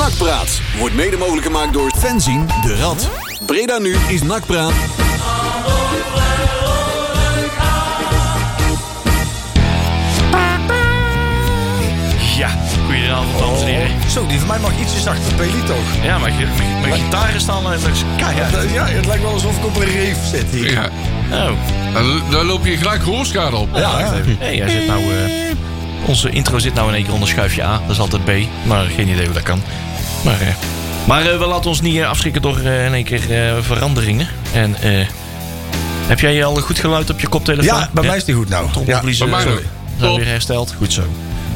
Nakpraat wordt mede mogelijk gemaakt door Fenzin de Rad. Breda nu is Nakpraat. Ja, goedenavond dames en heren. Zo, die van mij mag ietsje zachter, Peli toch? Ja, mijn, mijn, mijn gitaren staan en dat is keihard. Ja, het lijkt wel alsof ik op een reef zit hier. Ja, Oh, dan, dan loop je gelijk gehoorschade op. Ja, ja. hey, hij zit nou... eh, onze intro zit nou in één keer onder schuifje A. Dat is altijd B. Maar geen idee hoe dat kan. Maar, eh, maar eh, we laten ons niet eh, afschrikken door eh, in één keer eh, veranderingen. En eh, heb jij al goed geluid op je koptelefoon? Ja, bij mij is die goed nou. Ja. Trommelvliezen bij mij zijn weer hersteld. Goed zo.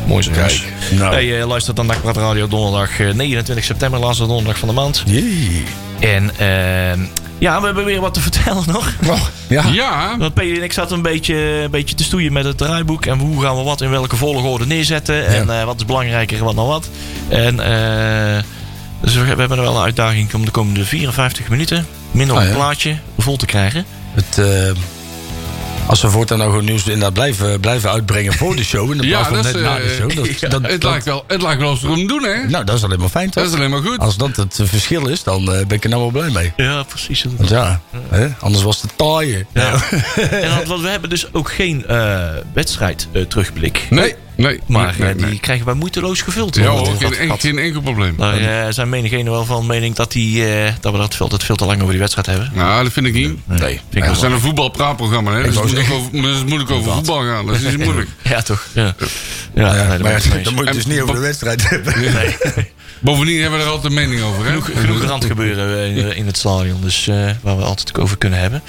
Mooi zo. jongens. nou. Hey, eh, luistert dan Nakpraat Radio donderdag eh, 29 september, laatste donderdag van de maand. Jee. En ehm, ja, we hebben weer wat te vertellen nog. Oh, ja. Ja, Want Peli en ik zaten een beetje, een beetje te stoeien met het draaiboek. En hoe gaan we wat in welke volgorde neerzetten. En eh, wat is belangrijker en wat nou wat. En eh, dus we, we hebben er wel een uitdaging om de komende 54 minuten... minder op Ah, een plaatje vol te krijgen. Het, eh, als we voortaan nou gewoon nieuws inderdaad blijven, blijven uitbrengen voor de show. In de Ja, plaats van net is, na de eh, show. Dat, dat, het, dat- lijkt wel, het lijkt wel of ze het doen, hè? nou, dat is alleen maar fijn toch? Dat is alleen maar goed. Als dat het verschil is, dan eh, ben ik er nou wel blij mee. Ja, precies. Want ja, hè, anders was het taaien. En want, we hebben dus ook geen wedstrijd terugblik. Nee, nee. Maar nee, nee, die krijgen wij moeiteloos gevuld. nee. Ja hoor. geen, en- geen enkel probleem. Daar eh, zijn menigenen wel van mening dat, die, eh, dat we dat veel, dat veel te lang over die wedstrijd hebben. Nou, dat vind ik niet. Nee. Vind ik We wel zijn een voetbalpraatprogramma, hè? Dus moet, zeggen- over, dus moet over voetbal gaan. Dat is niet moeilijk. Ja, toch? Ja, ja, nee, maar dan moet je het dus En- niet over de wedstrijd hebben. Nee, Bovendien hebben we er altijd een mening over, hè? genoeg, genoeg randgebeuren eh, in, in het stadion, dus eh, waar we altijd over kunnen hebben.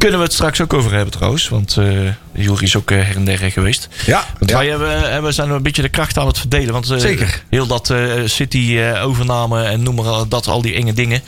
Kunnen we het straks ook over hebben trouwens, want eh Jury is ook eh, her en der geweest. Ja, Want ja. wij hebben, hebben, zijn een beetje de kracht aan het verdelen. Want eh, Zeker. heel dat eh, City-overname en noem maar dat, al die enge dingen.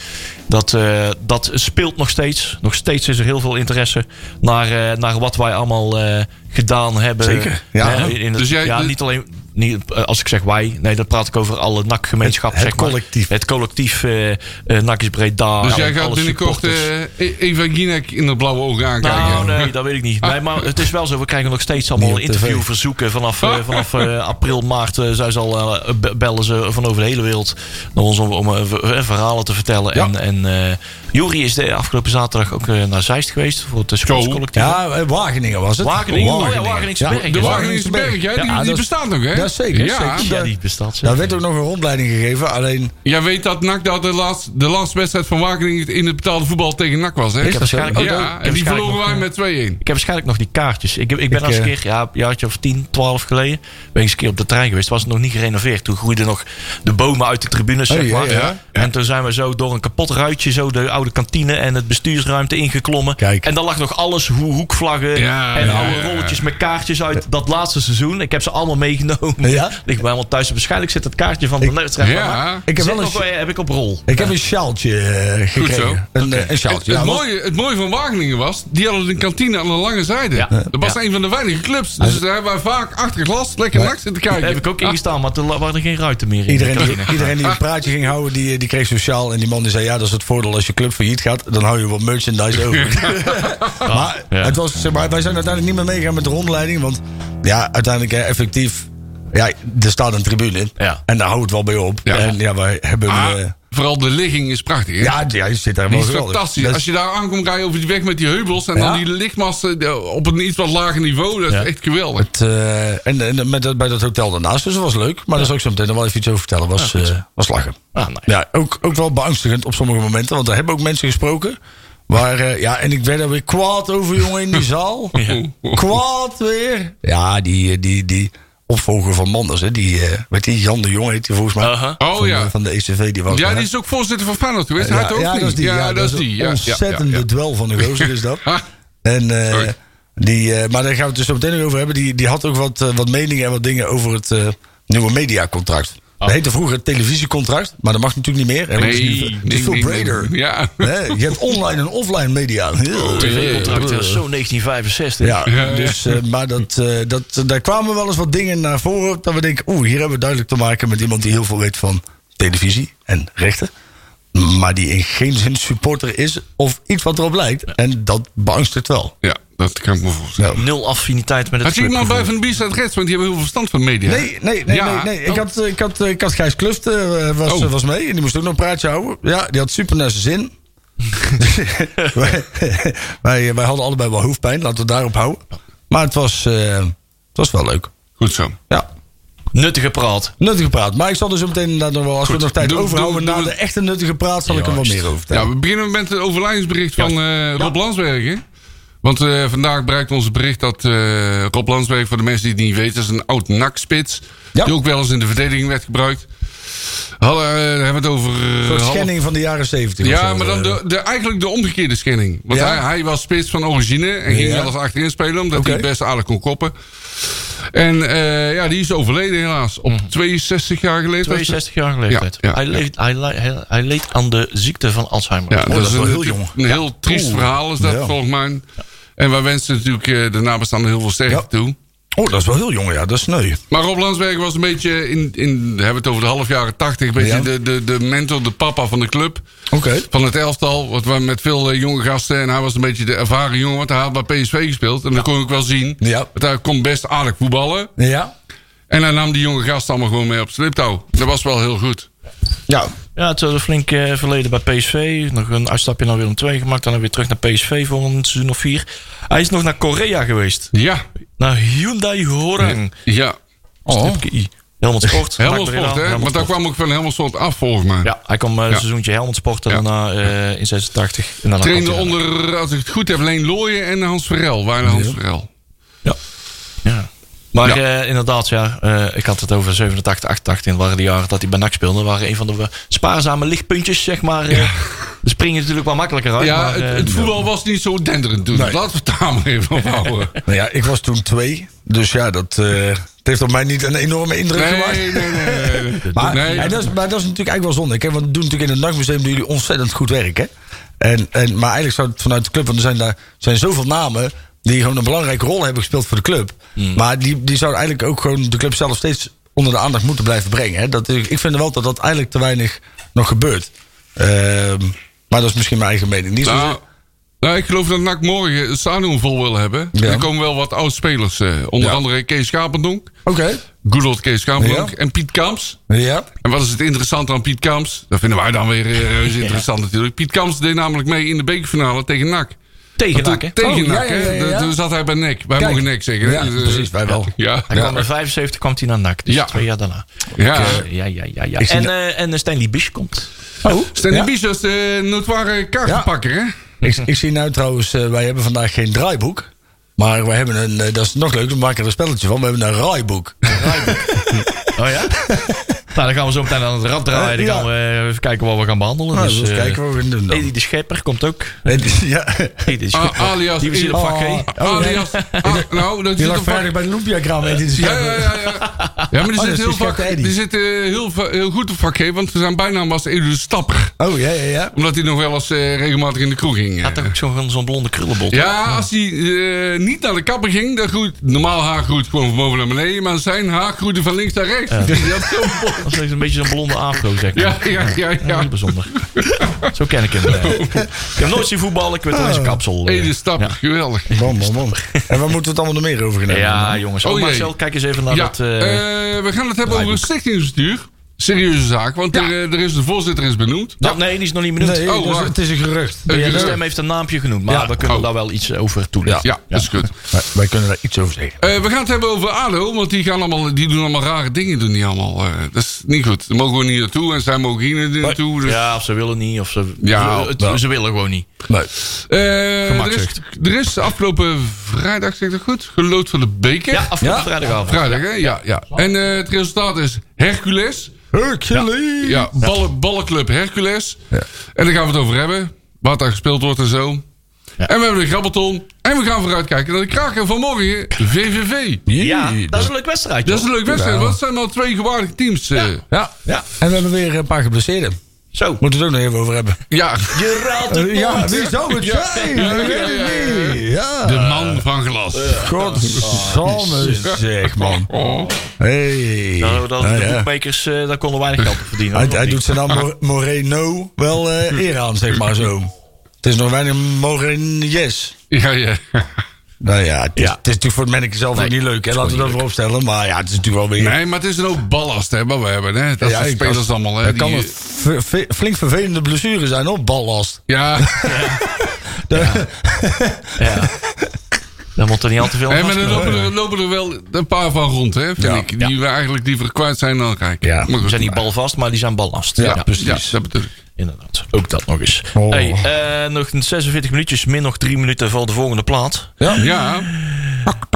Dat, eh, dat speelt nog steeds. Nog steeds is er heel veel interesse naar, eh, naar wat wij allemaal eh, gedaan hebben. Zeker, ja. In het, Dus jij- ja, niet alleen. Niet, eh, als ik zeg wij, nee, dan praat ik over alle NAC-gemeenschap. Het- het zeg maar. collectief. Het collectief eh eh NAC is Breda. Dus jij gaat binnenkort eh, E- Eva Ginek in de blauwe ogen aankijken. Nou, nee, dat weet ik niet. Nee, maar het is wel zo. We krijgen nog steeds allemaal interviewverzoeken. Vanaf, eh, vanaf eh, april, maart uh, zij zal eh, be- bellen ze van over de hele wereld naar ons om, om ver- verhalen te vertellen. Ja. En, en eh Jury is de afgelopen zaterdag ook eh, naar Zeist geweest voor het sportscollectief. Ja, eh, Wageningen was het. Wageningen. Oh ja, Wageningse Berg. De Ja, Wageningse Berg? Die, Ja, die dat bestaat nog, hè? dat is zeker, Ja. zeker. Ja, die bestaat. Daar werd ook nog een rondleiding gegeven. Alleen, Jij weet dat NAC dat de laatste, de laatste wedstrijd van Wageningen in het betaalde voetbal tegen NAC was, hè? Dat zo? waarschijnlijk ook- ik Ja, heb en die verloren wij met 2-1. Ik heb waarschijnlijk nog die kaartjes. Ik, ik ben Ik, als een eh, keer, ja, een jaartje of 10, 12 geleden, ben ik eens een keer op de trein geweest. Was het nog niet gerenoveerd. Toen groeiden nog de bomen uit de tribunes, zeg ja, maar. ja. En toen zijn we zo door een kapot ruitje, zo de oude kantine en het bestuursruimte ingeklommen. Kijk. En daar lag nog alles, hoe hoekvlaggen Ja, en ja, oude rolletjes met kaartjes uit dat laatste seizoen. Ik heb ze allemaal meegenomen. Ja? Ligt bij allemaal thuis. Waarschijnlijk zit het kaartje van de wedstrijd. Ja. Ik heb wel een nog heb ik op rol. ik heb een sjaaltje eh, Goed zo. gekregen. Een, eh, een Het, sjaaltje. het, mooie, het mooie van Wageningen was, die hadden een kantine aan de lange zijde. Ja. Dat was Ja. een van de weinige clubs. Dus daar hebben wij vaak achter glas lekker Ja. NAC zitten kijken. Daar heb ik ook ingestaan, maar er waren geen ruiten meer in. Iedereen de die, kantine. iedereen die een praatje ging houden, die, die kreeg sociaal. En die man die zei, ja, dat is het voordeel als je club failliet gaat. Dan hou je wat merchandise over. maar, Ja. het was, zeg maar wij zijn uiteindelijk niet meer meegegaan met de rondleiding. Want ja, uiteindelijk eh, effectief... Ja, er staat een tribune. Ja. En daar houdt het wel bij op. En ja, wij hebben... Ah, eh, vooral de ligging is prachtig, hè? ja, ja, je zit daar wel is fantastisch. Dat is- Als je daar aankomt, ga je over die weg met die heubels. En Ja. dan die lichtmasten eh, op een iets wat lager niveau. Dat is Ja. echt geweldig. Het, eh, en en met, dat- bij dat hotel daarnaast. Dus dat was leuk. Maar daar zal ik zo meteen nog wel even iets over vertellen. Was, eh, was lachen. Ah, nee. Ja, ook, ook wel beangstigend op sommige momenten. Want er hebben ook mensen gesproken. Waar, ja, en ik werd er weer kwaad over, jongen, in die zaal. Kwaad weer. Ja, die, die, die opvolger van Manders, hè, die, eh weet die, Jan de Jong heet die volgens mij. Oh van, ja. de- van de ECV, die was Ja, die is ook voorzitter van Feyenoord geweest. ja, Hij toch ja, niet? dat is die. Ja, dat is die. een Ja, ja, ontzettende ja, ja. dwel van de gozer is dat. Ha, En, eh, die, eh, maar daar gaan we het dus zo meteen nog over hebben. Die, die had ook wat, eh, wat meningen en wat dingen over het eh, nieuwe mediacontract. Dat heette vroeger het televisiecontract, maar dat mag natuurlijk niet meer. Nee, het is veel nee, nee, breder. nee. Ja. Hè, je hebt online en offline media. TV-contract is zo 1965. Ja, Ja. dus, eh, maar dat, eh, dat, daar kwamen wel eens wat dingen naar voren. Dat we denken, oeh, hier hebben we duidelijk te maken met iemand die heel veel weet van televisie en rechten. Maar die in geen zin supporter is of iets wat erop lijkt. En dat beangstigt wel. Ja, dat kan ik me voorstellen. Nul affiniteit met het Had je iemand bij van de B-side Reds? Want die hebben heel veel verstand van media. Nee, nee, nee, Ja. nee, nee. Ik, had, ik, had, ik had Gijs Kluft eh, was, Oh. was mee en die moest ook nog een praatje houden. Ja, die had super naar zijn zin. wij, wij, wij hadden allebei wel hoofdpijn, laten we het daarop houden. Maar het was, eh, het was wel leuk. Goed zo. Ja, Nuttige praat. nuttige praat. Maar ik zal zo meteen inderdaad nog wel, als Goed. we nog tijd Doe- overhouden doe- na doe- de echte nuttige praat, zal ik er wel meer over Ja, vertellen. we beginnen met het overlijdensbericht van eh, Rob Landsbergen. Want eh, vandaag bereikt ons bericht dat eh, Rob Landsberg, voor de mensen die het niet weten, is een oud nakspits. Ja. Die ook wel eens in de verdediging werd gebruikt. Hadden, eh, hebben we het over. eh, Een half- schenning van de jaren zeventig. Ja, maar dan de, de, eigenlijk de omgekeerde schenning. Want Ja. hij, hij was spits van origine en ging Ja. wel eens achterin spelen, omdat Oké. hij best aardig kon koppen. En eh, ja, die is overleden helaas. Op 62 jaar geleden. 62 jaar. Ja, ja, hij, ja. leed, hij, le- hij, hij leed aan de ziekte van Alzheimer. Ja, dat is wel een, heel jong. Een heel triest verhaal is dat Ja. volgens mij. En wij wensen natuurlijk eh, de nabestaanden heel veel sterkte Ja. toe. Oh, dat is wel heel jong, ja. Dat is sneu. Maar Rob Landsberg was een beetje, in, in, we hebben het over de half jaren tachtig, een beetje Ja. de, de, de mentor, de papa van de club. Oké. Van het elftal, wat we met veel eh, jonge gasten. En hij was een beetje de ervaren jongen, want hij had bij PSV gespeeld. En dat kon ik wel zien. Ja. Want hij kon best aardig voetballen. Ja. En hij nam die jonge gasten allemaal gewoon mee op sliptouw. Dat was wel heel goed. Ja. Ja, het was een flink eh, verleden bij PSV. Nog een uitstapje naar Willem II gemaakt. Dan weer terug naar PSV voor een seizoen of vier. Hij is nog naar Korea geweest. Ja, Naar Hyundai Horang. ja. Stripke I. Helmond Sport. Helmond Sport, hè? Maar daar kwam ook van Helmond Sport af, volgens mij. Ja, hij kwam eh, een Ja. seizoentje Helmond Sport en Ja. daarna eh, in 86. En daarna Trainde onder, als ik het goed heb, Leen Looyen en Hans Verrel. Waren Hans Verrel. Ja. ja. Maar Ja. eh, inderdaad, ja, eh, ik had het over 87, 88. En waren de jaren dat hij bij NAC speelde. Dat waren een van de spaarzame lichtpuntjes, zeg maar. eh. We springen natuurlijk wel makkelijker uit. Ja, maar, het, eh, het voetbal was niet zo denderend toen. Nee. Laten we het daar maar even op houden. Nou ja, ik was toen twee. Dus ja, dat eh, het heeft op mij niet een enorme indruk gemaakt. Nee, nee, nee. nee, nee. Maar, Nee. en dat is, maar dat is natuurlijk eigenlijk wel zonde. Kijk, want we doen natuurlijk in het Nachtmuseum doen jullie ontzettend goed werk. Hè? En, en, maar eigenlijk zou het vanuit de club, want er zijn daar zijn zoveel namen die gewoon een belangrijke rol hebben gespeeld voor de club. Maar die, die zouden eigenlijk ook gewoon de club zelf steeds onder de aandacht moeten blijven brengen. Hè? Dat, ik vind wel dat dat eigenlijk te weinig nog gebeurt. Ehm, maar dat is misschien mijn eigen mening. Niet Nou, nou, ik geloof dat NAC morgen het stadion vol wil hebben. Ja. Er komen wel wat oud-spelers. eh, onder Ja. andere Kees Schapendonk. Oké. Good old Kees Schapendonk. Ja. En Piet Kamps. Ja. En wat is het interessante aan Piet Kamps? Dat vinden wij dan weer reuze interessant natuurlijk. Piet Kamps deed namelijk mee in de bekerfinale tegen NAC. Tegen NAC, toen- hè? Tegen Oh, ja, NAC, ja, hè? ja, ja. Toen zat hij bij NEC. Wij Kijk. mogen NEC zeggen. Ja, Dus, eh, precies, wij wel. Ja, Hij kwam in 75 kwam hij naar NAC. Dus Ja. twee jaar daarna. ja. Ja, ja, ja. ja. En, eh, en eh, Stanley Bish komt. Oh, Stanley ja. Bies was de notoire kaartenpakker, hè? Ik, ik zie nou trouwens, eh, wij hebben vandaag geen draaiboek. Maar wij hebben een, dat is nog leuk, we maken er een spelletje van. We hebben een raaiboek. Oh ja? Nou, dan gaan we zo meteen aan het rad draaien. Dan Ja. gaan we even kijken wat we gaan behandelen. Nou, dus, dus eh, kijken wat we gaan doen dan. Edi de Schepper komt ook. Ja. Edi de Ah, Schepper. alias- Die we zien op vak G. Oh. alias, ah, nou, dat Die zit vrijdag bij de Lumpia-kraam. Ja, ja, ja, ja. ja maar die Oh, zit, heel, die vak, zit eh, heel, va- heel goed op vak G, want zijn bijnaam was Edu de Stapper. Oh, ja, ja, ja. Omdat hij nog wel eens eh, regelmatig in de kroeg ging. eh. Had toch ook zo'n zo'n blonde krullenbol. Ja, als hij eh, niet naar de kapper ging, dan groeit... Normaal haar groeit gewoon van boven naar beneden, maar zijn haar groeide van links naar rechts. Die had zo'n Dat is een beetje zo'n blonde afro, zeg maar. Ja, ja, ja, Ja, ja. heel bijzonder. Zo ken ik hem. eh. Ik heb nooit zien voetballen, ik weet alleen zijn kapsel. eh. De Stapper, geweldig. Bom, bom, bom. En waar moeten we het allemaal nog meer over gaan hebben? Ja, jongens. Oh, Oh, jee. Marcel, kijk eens even naar Ja, dat... eh, eh, we gaan het hebben over een stichtingsbestuur. Serieuze zaak, want er, eh, er is de voorzitter is benoemd. nee, die is nog niet benoemd. Nee, Oh, dus het is een gerucht. De stem heeft een naampje genoemd, maar Ja. we kunnen Oh. daar wel iets over toelichten. Ja, dat is goed. Wij, wij kunnen daar iets over zeggen. Eh, we gaan het hebben over ADO, want die, gaan allemaal, die doen allemaal rare dingen. Doen die allemaal. eh, dat is niet goed. Daar mogen we niet naartoe en zij mogen hier niet naartoe. Dus, Ja, of ze willen niet, of ze, Ja, ze, willen gewoon niet. Nee. Eh, er, is, er is afgelopen vrijdag, zeg ik dat goed, gelood voor de beker. Ja, afgelopen Ja? vrijdagavond. Vrijdag, hè? Ja, ja. En eh, het resultaat is Hercules. Hercules! Ja, ballen, ballenclub Hercules. En daar gaan we het over hebben. Wat daar gespeeld wordt en zo. Ja. En we hebben de grabbelton. En we gaan vooruitkijken naar de kraker van morgen. VVV. Ja, dat is een leuk wedstrijd. Dat is een leuk wedstrijd, want het zijn al twee gewaardige teams. eh. Ja. Ja. En we hebben weer een paar geblesseerden. Zo. Moeten we het ook nog even over hebben. Ja, Je raadt het Eh, ja, wie zou het Ja. zijn? Ja, Ik weet ja, het ja, ja. niet. Ja. de man van glas. Godsamme zeg, man. Oh. Hey. Nou, dat, Ja, de ja. boekmakers eh, daar konden weinig geld op verdienen. Hij, doet zijn naam Mor- Moreno wel eh, eer aan, zeg maar zo. Het is nog weinig Morenies. Ja, ja. Nou ja, het is, Ja. het is natuurlijk voor het manneke zelf Nee, ook niet leuk. Hè? Laten we dat voorop stellen. Maar ja, het is natuurlijk wel weer... Nee, maar het is een ook ballast hè, wat we hebben. Hè. Dat Ja, spelers als- allemaal. Hè, Het kan die- een ver- ver- flink vervelende blessure zijn, hoor. Ballast. ja, Ja. Daar moet er niet al te veel Hè, maar er vastgelopen lopen er, lopen er wel een paar van rond, hè, vind Ja. ik. Die we eigenlijk liever kwijt zijn dan kijk. Ja. Maar goed. Ze zijn niet balvast, maar die zijn ballast. Ja, Ja, precies. Ja, dat bedoel ik. Inderdaad. Ook dat nog eens. Oh. Hey, eh, nog 46 minuutjes, min nog 3 minuten voor de volgende plaat. Ja. Ja.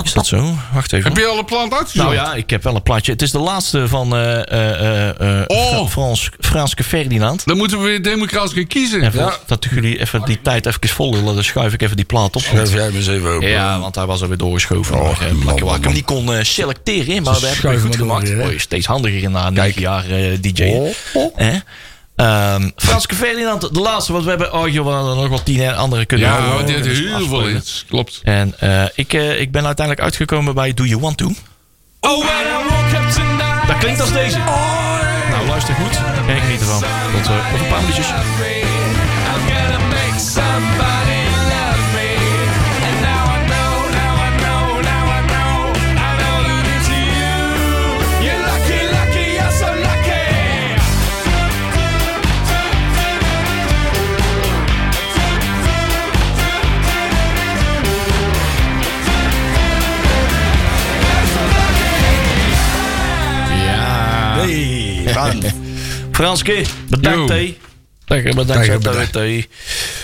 Is dat zo? Wacht even. Heb je al een plant uitgezocht? Nou ja, ik heb wel een plaatje. Het is de laatste van eh eh eh, eh, Oh. Frans, Franske Ferdinand. Dan moeten we weer democratisch gaan kiezen. En voor dat jullie even die tijd even vol lullen, dan schuif ik even die plaat op. Schrijf jij hem eens even open. Ja, want hij was alweer doorgeschoven. Oh, maar, man, waar ik hem niet kon selecteren. Maar we hebben het goed gemaakt. weer, je steeds handiger na negen jaar DJ. Oh, oh. Hè? Ehm, Franske Ferdinand, de laatste. Want we hebben oh, joh, we hadden nog wel tien en andere kunnen Ja, houden. Kunnen heel veel hits. Klopt. En eh, ik, eh, ik ben uiteindelijk uitgekomen bij Do You Want To. Oh. Dat klinkt als deze. Nou, luister goed. En geniet ervan. Tot eh, over een paar minuutjes. Franske, bedankt Yo. thee. Dag, bedankt voor bedankt. thee.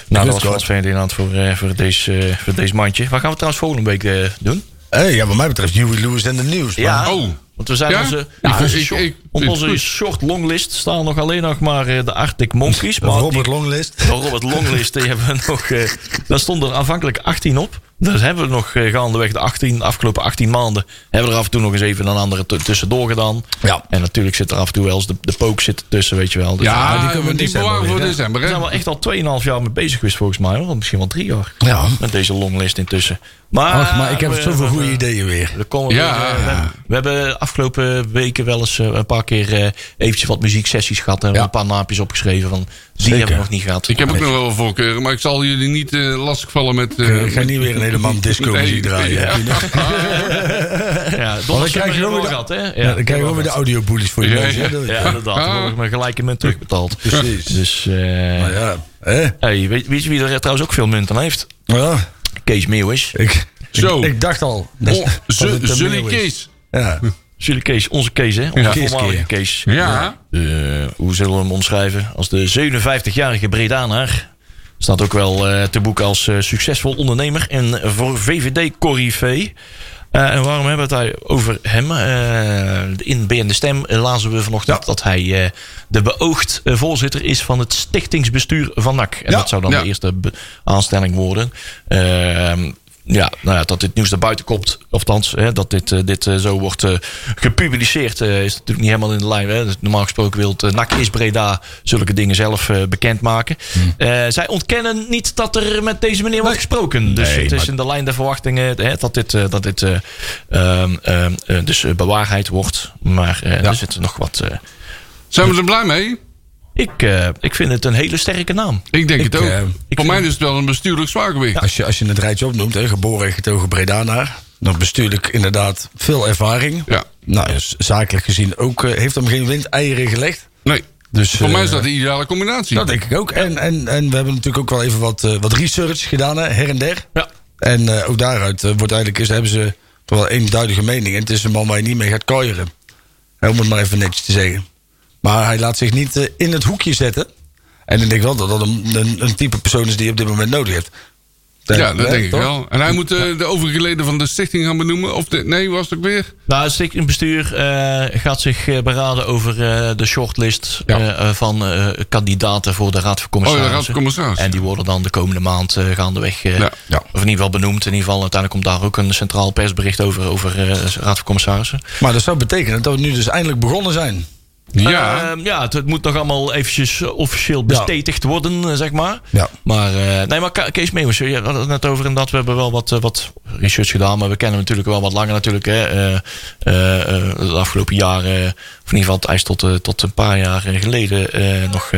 Nou, dat was Frans Ferdinand voor, eh, voor, deze, eh, voor deze mandje. Wat gaan we trouwens volgende week eh, doen? Hey, ja, wat mij betreft, Huey Lewis en de nieuws. Ja. Oh. Want we zijn Ja? onze, Ja, ik op onze short longlist staan nog alleen nog maar eh, de Arctic Monkeys. Maar Robert die- Longlist. de Robert Longlist, die hebben we nog. eh daar stonden er aanvankelijk 18 op. Dus hebben we nog eh, gaandeweg de 18, de afgelopen 18 maanden. Hebben we er af en toe nog eens even een andere tussendoor gedaan. Ja. En natuurlijk zit er af en toe wel eens de, de poke zit tussen, weet je wel. Dus Ja, die die, komen in december bewaren voor december. we Hè? zijn wel echt al 2,5 jaar mee bezig geweest volgens mij. Hoor. Misschien wel drie jaar. Ja. Met deze longlist intussen. Maar, Ach, maar ik heb we- zoveel we- goede we- ideeën weer. er komen Ja. weer, eh, we, hebben- we hebben afgelopen weken wel eens eh, een paar keer eh, eventjes wat muzieksessies gehad. En Ja. een paar naapjes opgeschreven. Van, die Zeker. hebben we nog niet gehad. Ik heb ook nog wel voorkeuren, maar ik zal jullie niet eh lastigvallen met... eh, Ik ga niet weer een hele man disco muziek Nee, draaien. ja. Ja, dan krijg je gewoon weer de- gehad, hè? Ja, dan krijg je wel weer de audiobullies voor je Ja, neus. hè? ja. Inderdaad. Dan word ik mijn gelijke munt terugbetaald. Precies. Dus, eh Maar ja, hè? hey, weet, weet je wie er trouwens ook veel munt aan heeft? Ja, Kees Meeuwis. ik, Zo. ik, ik dacht al. dat- Oh, dat een Zully. Kees. Ja. Jullie Kees, onze Kees, hè? Onze Kees voormalige. Kees. Ja. Eh, hoe zullen we hem omschrijven? Als de 57-jarige Bredanaar. Staat ook wel eh, te boek als eh, succesvol ondernemer en voor VVD-corrivee. Eh, en waarom hebben we het daar over hem? Eh, in BN De Stem lazen we vanochtend dat hij de beoogd voorzitter is van het stichtingsbestuur van NAC. En Ja. dat zou dan Ja. de eerste aanstelling worden. Ja, nou ja, dat dit nieuws naar buiten komt, althans, hè, dat dit, eh, dit eh, zo wordt eh, gepubliceerd, eh, is natuurlijk niet helemaal in de lijn. Hè. Dus normaal gesproken wil het, NAC is Breda zulke dingen zelf bekendmaken. Eh, zij ontkennen niet dat er met deze meneer wordt gesproken. Dus Nee, het is maar- in de lijn der verwachtingen hè, dat dit, dat dit eh, ehm, ehm, eh, dus bewaarheid wordt. Maar eh, er zit nog wat... Zijn we er blij mee? Ik, eh, ik vind het een hele sterke naam. Ik denk het ook. eh, Voor mij is het wel een bestuurlijk zwaargewicht. Als, je, als je het rijtje opnoemt, hè, geboren en getogen Bredanaar. Dan bestuurlijk inderdaad veel ervaring. Ja. Nou, dus zakelijk gezien ook eh, heeft hem geen windeieren gelegd. Nee. Dus, Voor mij is dat de ideale combinatie. Dat denk ik ook. En, en, en we hebben natuurlijk ook wel even wat, eh, wat research gedaan, hè, her en der. Ja. En eh, ook daaruit wordt eigenlijk, is, hebben ze toch wel eenduidige mening. En het is een man waar je niet mee gaat kooieren. Om het maar even netjes te zeggen. Maar hij laat zich niet eh, in het hoekje zetten. En ik denk wel dat dat een, een, een type persoon is die je op dit moment nodig hebt. ja, dat Hè, denk ik wel. En hij moet eh, de overige leden van de stichting gaan benoemen. Of de, nee, was het ook weer? Nou, het stichtingbestuur eh gaat zich beraden over eh, de shortlist Ja. van eh, kandidaten voor de Raad van Oh Commissarissen. de Raad van Commissarissen. En die worden dan de komende maand eh, gaandeweg, Ja. Ja. of in ieder geval benoemd. In ieder geval, uiteindelijk komt daar ook een centraal persbericht over, over eh, de Raad van Commissarissen. Maar dat zou betekenen dat we nu dus eindelijk begonnen zijn. Ja. Ehm, ja, het, het moet nog allemaal eventjes eh, officieel bestetigd worden, eh, zeg maar. Ja. Maar, eh, nee, maar Kees Meeuwis, je had het net over inderdaad, we hebben wel wat, wat research gedaan, maar we kennen hem natuurlijk wel wat langer natuurlijk. Hè. De afgelopen jaren, of in ieder geval hij is tot, tot een paar jaar geleden nog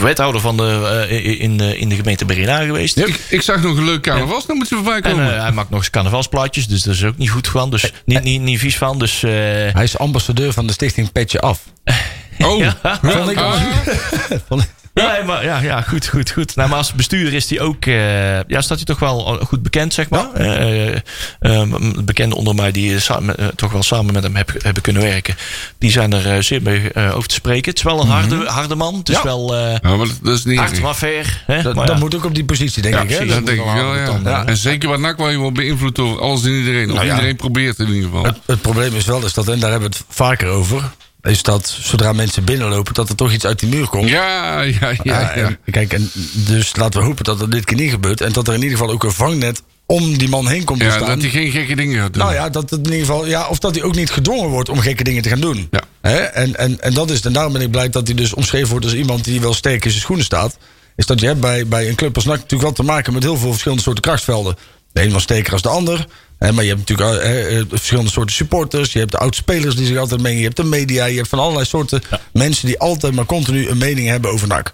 wethouder van de, in, de- in de gemeente Breda geweest. Ik, ik zag nog een leuk carnavalsnummertje voorbij En komen. eh, hij maakt nog eens carnavalsplaatjes, dus dat is ook niet goed van. Dus niet, niet, niet vies van. Dus Hij is ambassadeur van de stichting Petje Af. oh, ja. Vond ik Ah. Van- Nee, maar ja, ja goed, goed, goed. Nou, maar als bestuurder is hij ook, eh, ja, staat hij toch wel goed bekend, zeg maar. Eh, eh, een bekende onder mij die samen, toch wel samen met hem heb, hebben kunnen werken, die zijn er eh, zeer mee eh, over te spreken. Het is wel een harde, harde man. Het is Ja. wel eh Ja, maar dat, is niet hard, maar fair. Hè? Dat, Maar dat ja. moet ook op die positie, denk Ja, ik. Hè? Dat denk ik wel ja. tanden, ja. En zeker wat NAC waar je wel beïnvloed door alles en iedereen. Of Nou ja. iedereen probeert in ieder geval. Het, het probleem is wel, is dat, en daar hebben we het vaker over, is dat zodra mensen binnenlopen, dat er toch iets uit die muur komt. Ja, ja, ja. Ja, en, kijk, en dus laten we hopen dat er dit keer niet gebeurt. En dat er in ieder geval ook een vangnet om die man heen komt te Ja, staan. dat hij geen gekke dingen gaat doen. Nou ja, dat het in ieder geval, ja, of dat hij ook niet gedwongen wordt om gekke dingen te gaan doen. Ja. Hè? En, en, en dat is, en daarom ben ik blij dat hij dus omschreven wordt als iemand die wel sterk in zijn schoenen staat. Is dat je hebt bij, bij een club als NAC natuurlijk wel te maken met heel veel verschillende soorten krachtsvelden. De een was sterker als de ander. Maar je hebt natuurlijk eh, verschillende soorten supporters. Je hebt de oud-spelers die zich altijd mengen. Je hebt de media. Je hebt van allerlei soorten mensen die altijd maar continu een mening hebben over NAC.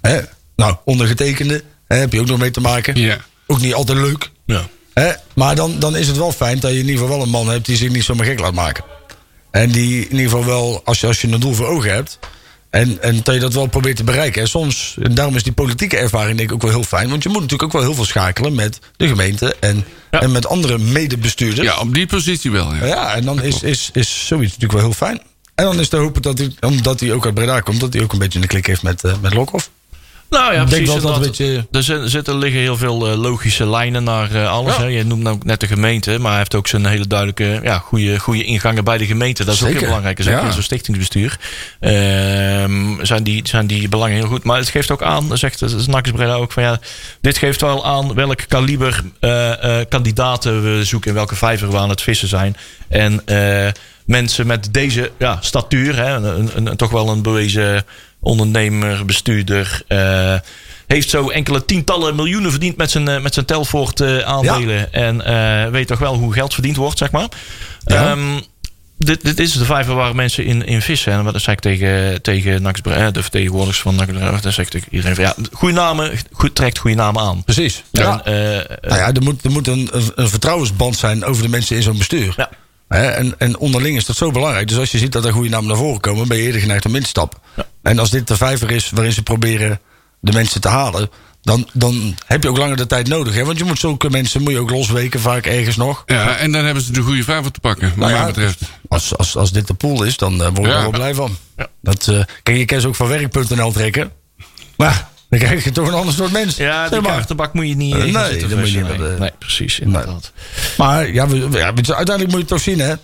Hè? Nou, ondergetekende hè, heb je ook nog mee te maken. Ja. Ook niet altijd leuk. Ja. Hè? Maar dan, dan is het wel fijn dat je in ieder geval wel een man hebt die zich niet zomaar gek laat maken. En die in ieder geval wel, als je, als je een doel voor ogen hebt. En, en dat je dat wel probeert te bereiken. En soms, en daarom is die politieke ervaring denk ik ook wel heel fijn. Want je moet natuurlijk ook wel heel veel schakelen met de gemeente en, Ja. en met andere medebestuurders. Ja, op die positie wel. Ja. Ja, en dan is, is, is zoiets natuurlijk wel heel fijn. En dan is te hopen dat hij, omdat hij ook uit Breda komt, dat hij ook een beetje een klik heeft met, eh met Lokhoff. Nou ja, denk precies. dat beetje- Er zitten- zitten liggen heel veel eh, logische lijnen naar eh, alles. Hè. Je noemt ook net de gemeente, maar hij heeft ook zijn hele duidelijke, ja, goede, goede ingangen bij de gemeente. Dat is ook heel belangrijk. Zeker Ja. in zo'n stichtingsbestuur ehm, zijn, die, zijn die belangen heel goed. Maar het geeft ook aan, zegt Snakkes Breda ook, van ja, dit geeft wel aan welk kaliber eh, eh, kandidaten we zoeken, in welke vijver we aan het vissen zijn. En eh, mensen met deze ja, statuur, hè, een, een, een- toch wel een bewezen ondernemer, bestuurder. eh, heeft zo enkele tientallen miljoenen verdiend met zijn, eh, met zijn Telfort eh, aandelen. En weet toch wel hoe geld verdiend wordt, zeg maar. Ja. Ehm, dit, dit is de vijver waar mensen in, in vissen. En wat zei ik tegen, tegen Nax de vertegenwoordigers van Nax Dan zeg ik tegen iedereen van ja, goede namen, goed, trekt goede namen aan. Precies. Ja. En, Nou ja, er moet, er moet een, een- een vertrouwensband zijn over de mensen in zo'n bestuur. Ja. En, en onderling is dat zo belangrijk. Dus als je ziet dat er goede namen naar voren komen, ben je eerder geneigd om in te stappen. En als dit de vijver is waarin ze proberen de mensen te halen, dan, dan heb je ook langer de tijd nodig. Hè? Want je moet zulke mensen moet je ook losweken, vaak ergens nog. Ja, en dan hebben ze de goede vijver te pakken, wat Nou mij betreft. Als, als, als dit de pool is, dan eh, word ik Ja. er wel blij van. Ja. Dat, eh, kijk, je kan ze ook van werk.nl trekken. Maar dan krijg je toch een ander soort mens. ja, maar. kaartenbak moet je niet in gaan nee, dat moet je niet nee. eh, nee, precies, inderdaad. Maar ja, we, ja, uiteindelijk moet je het toch zien, hè?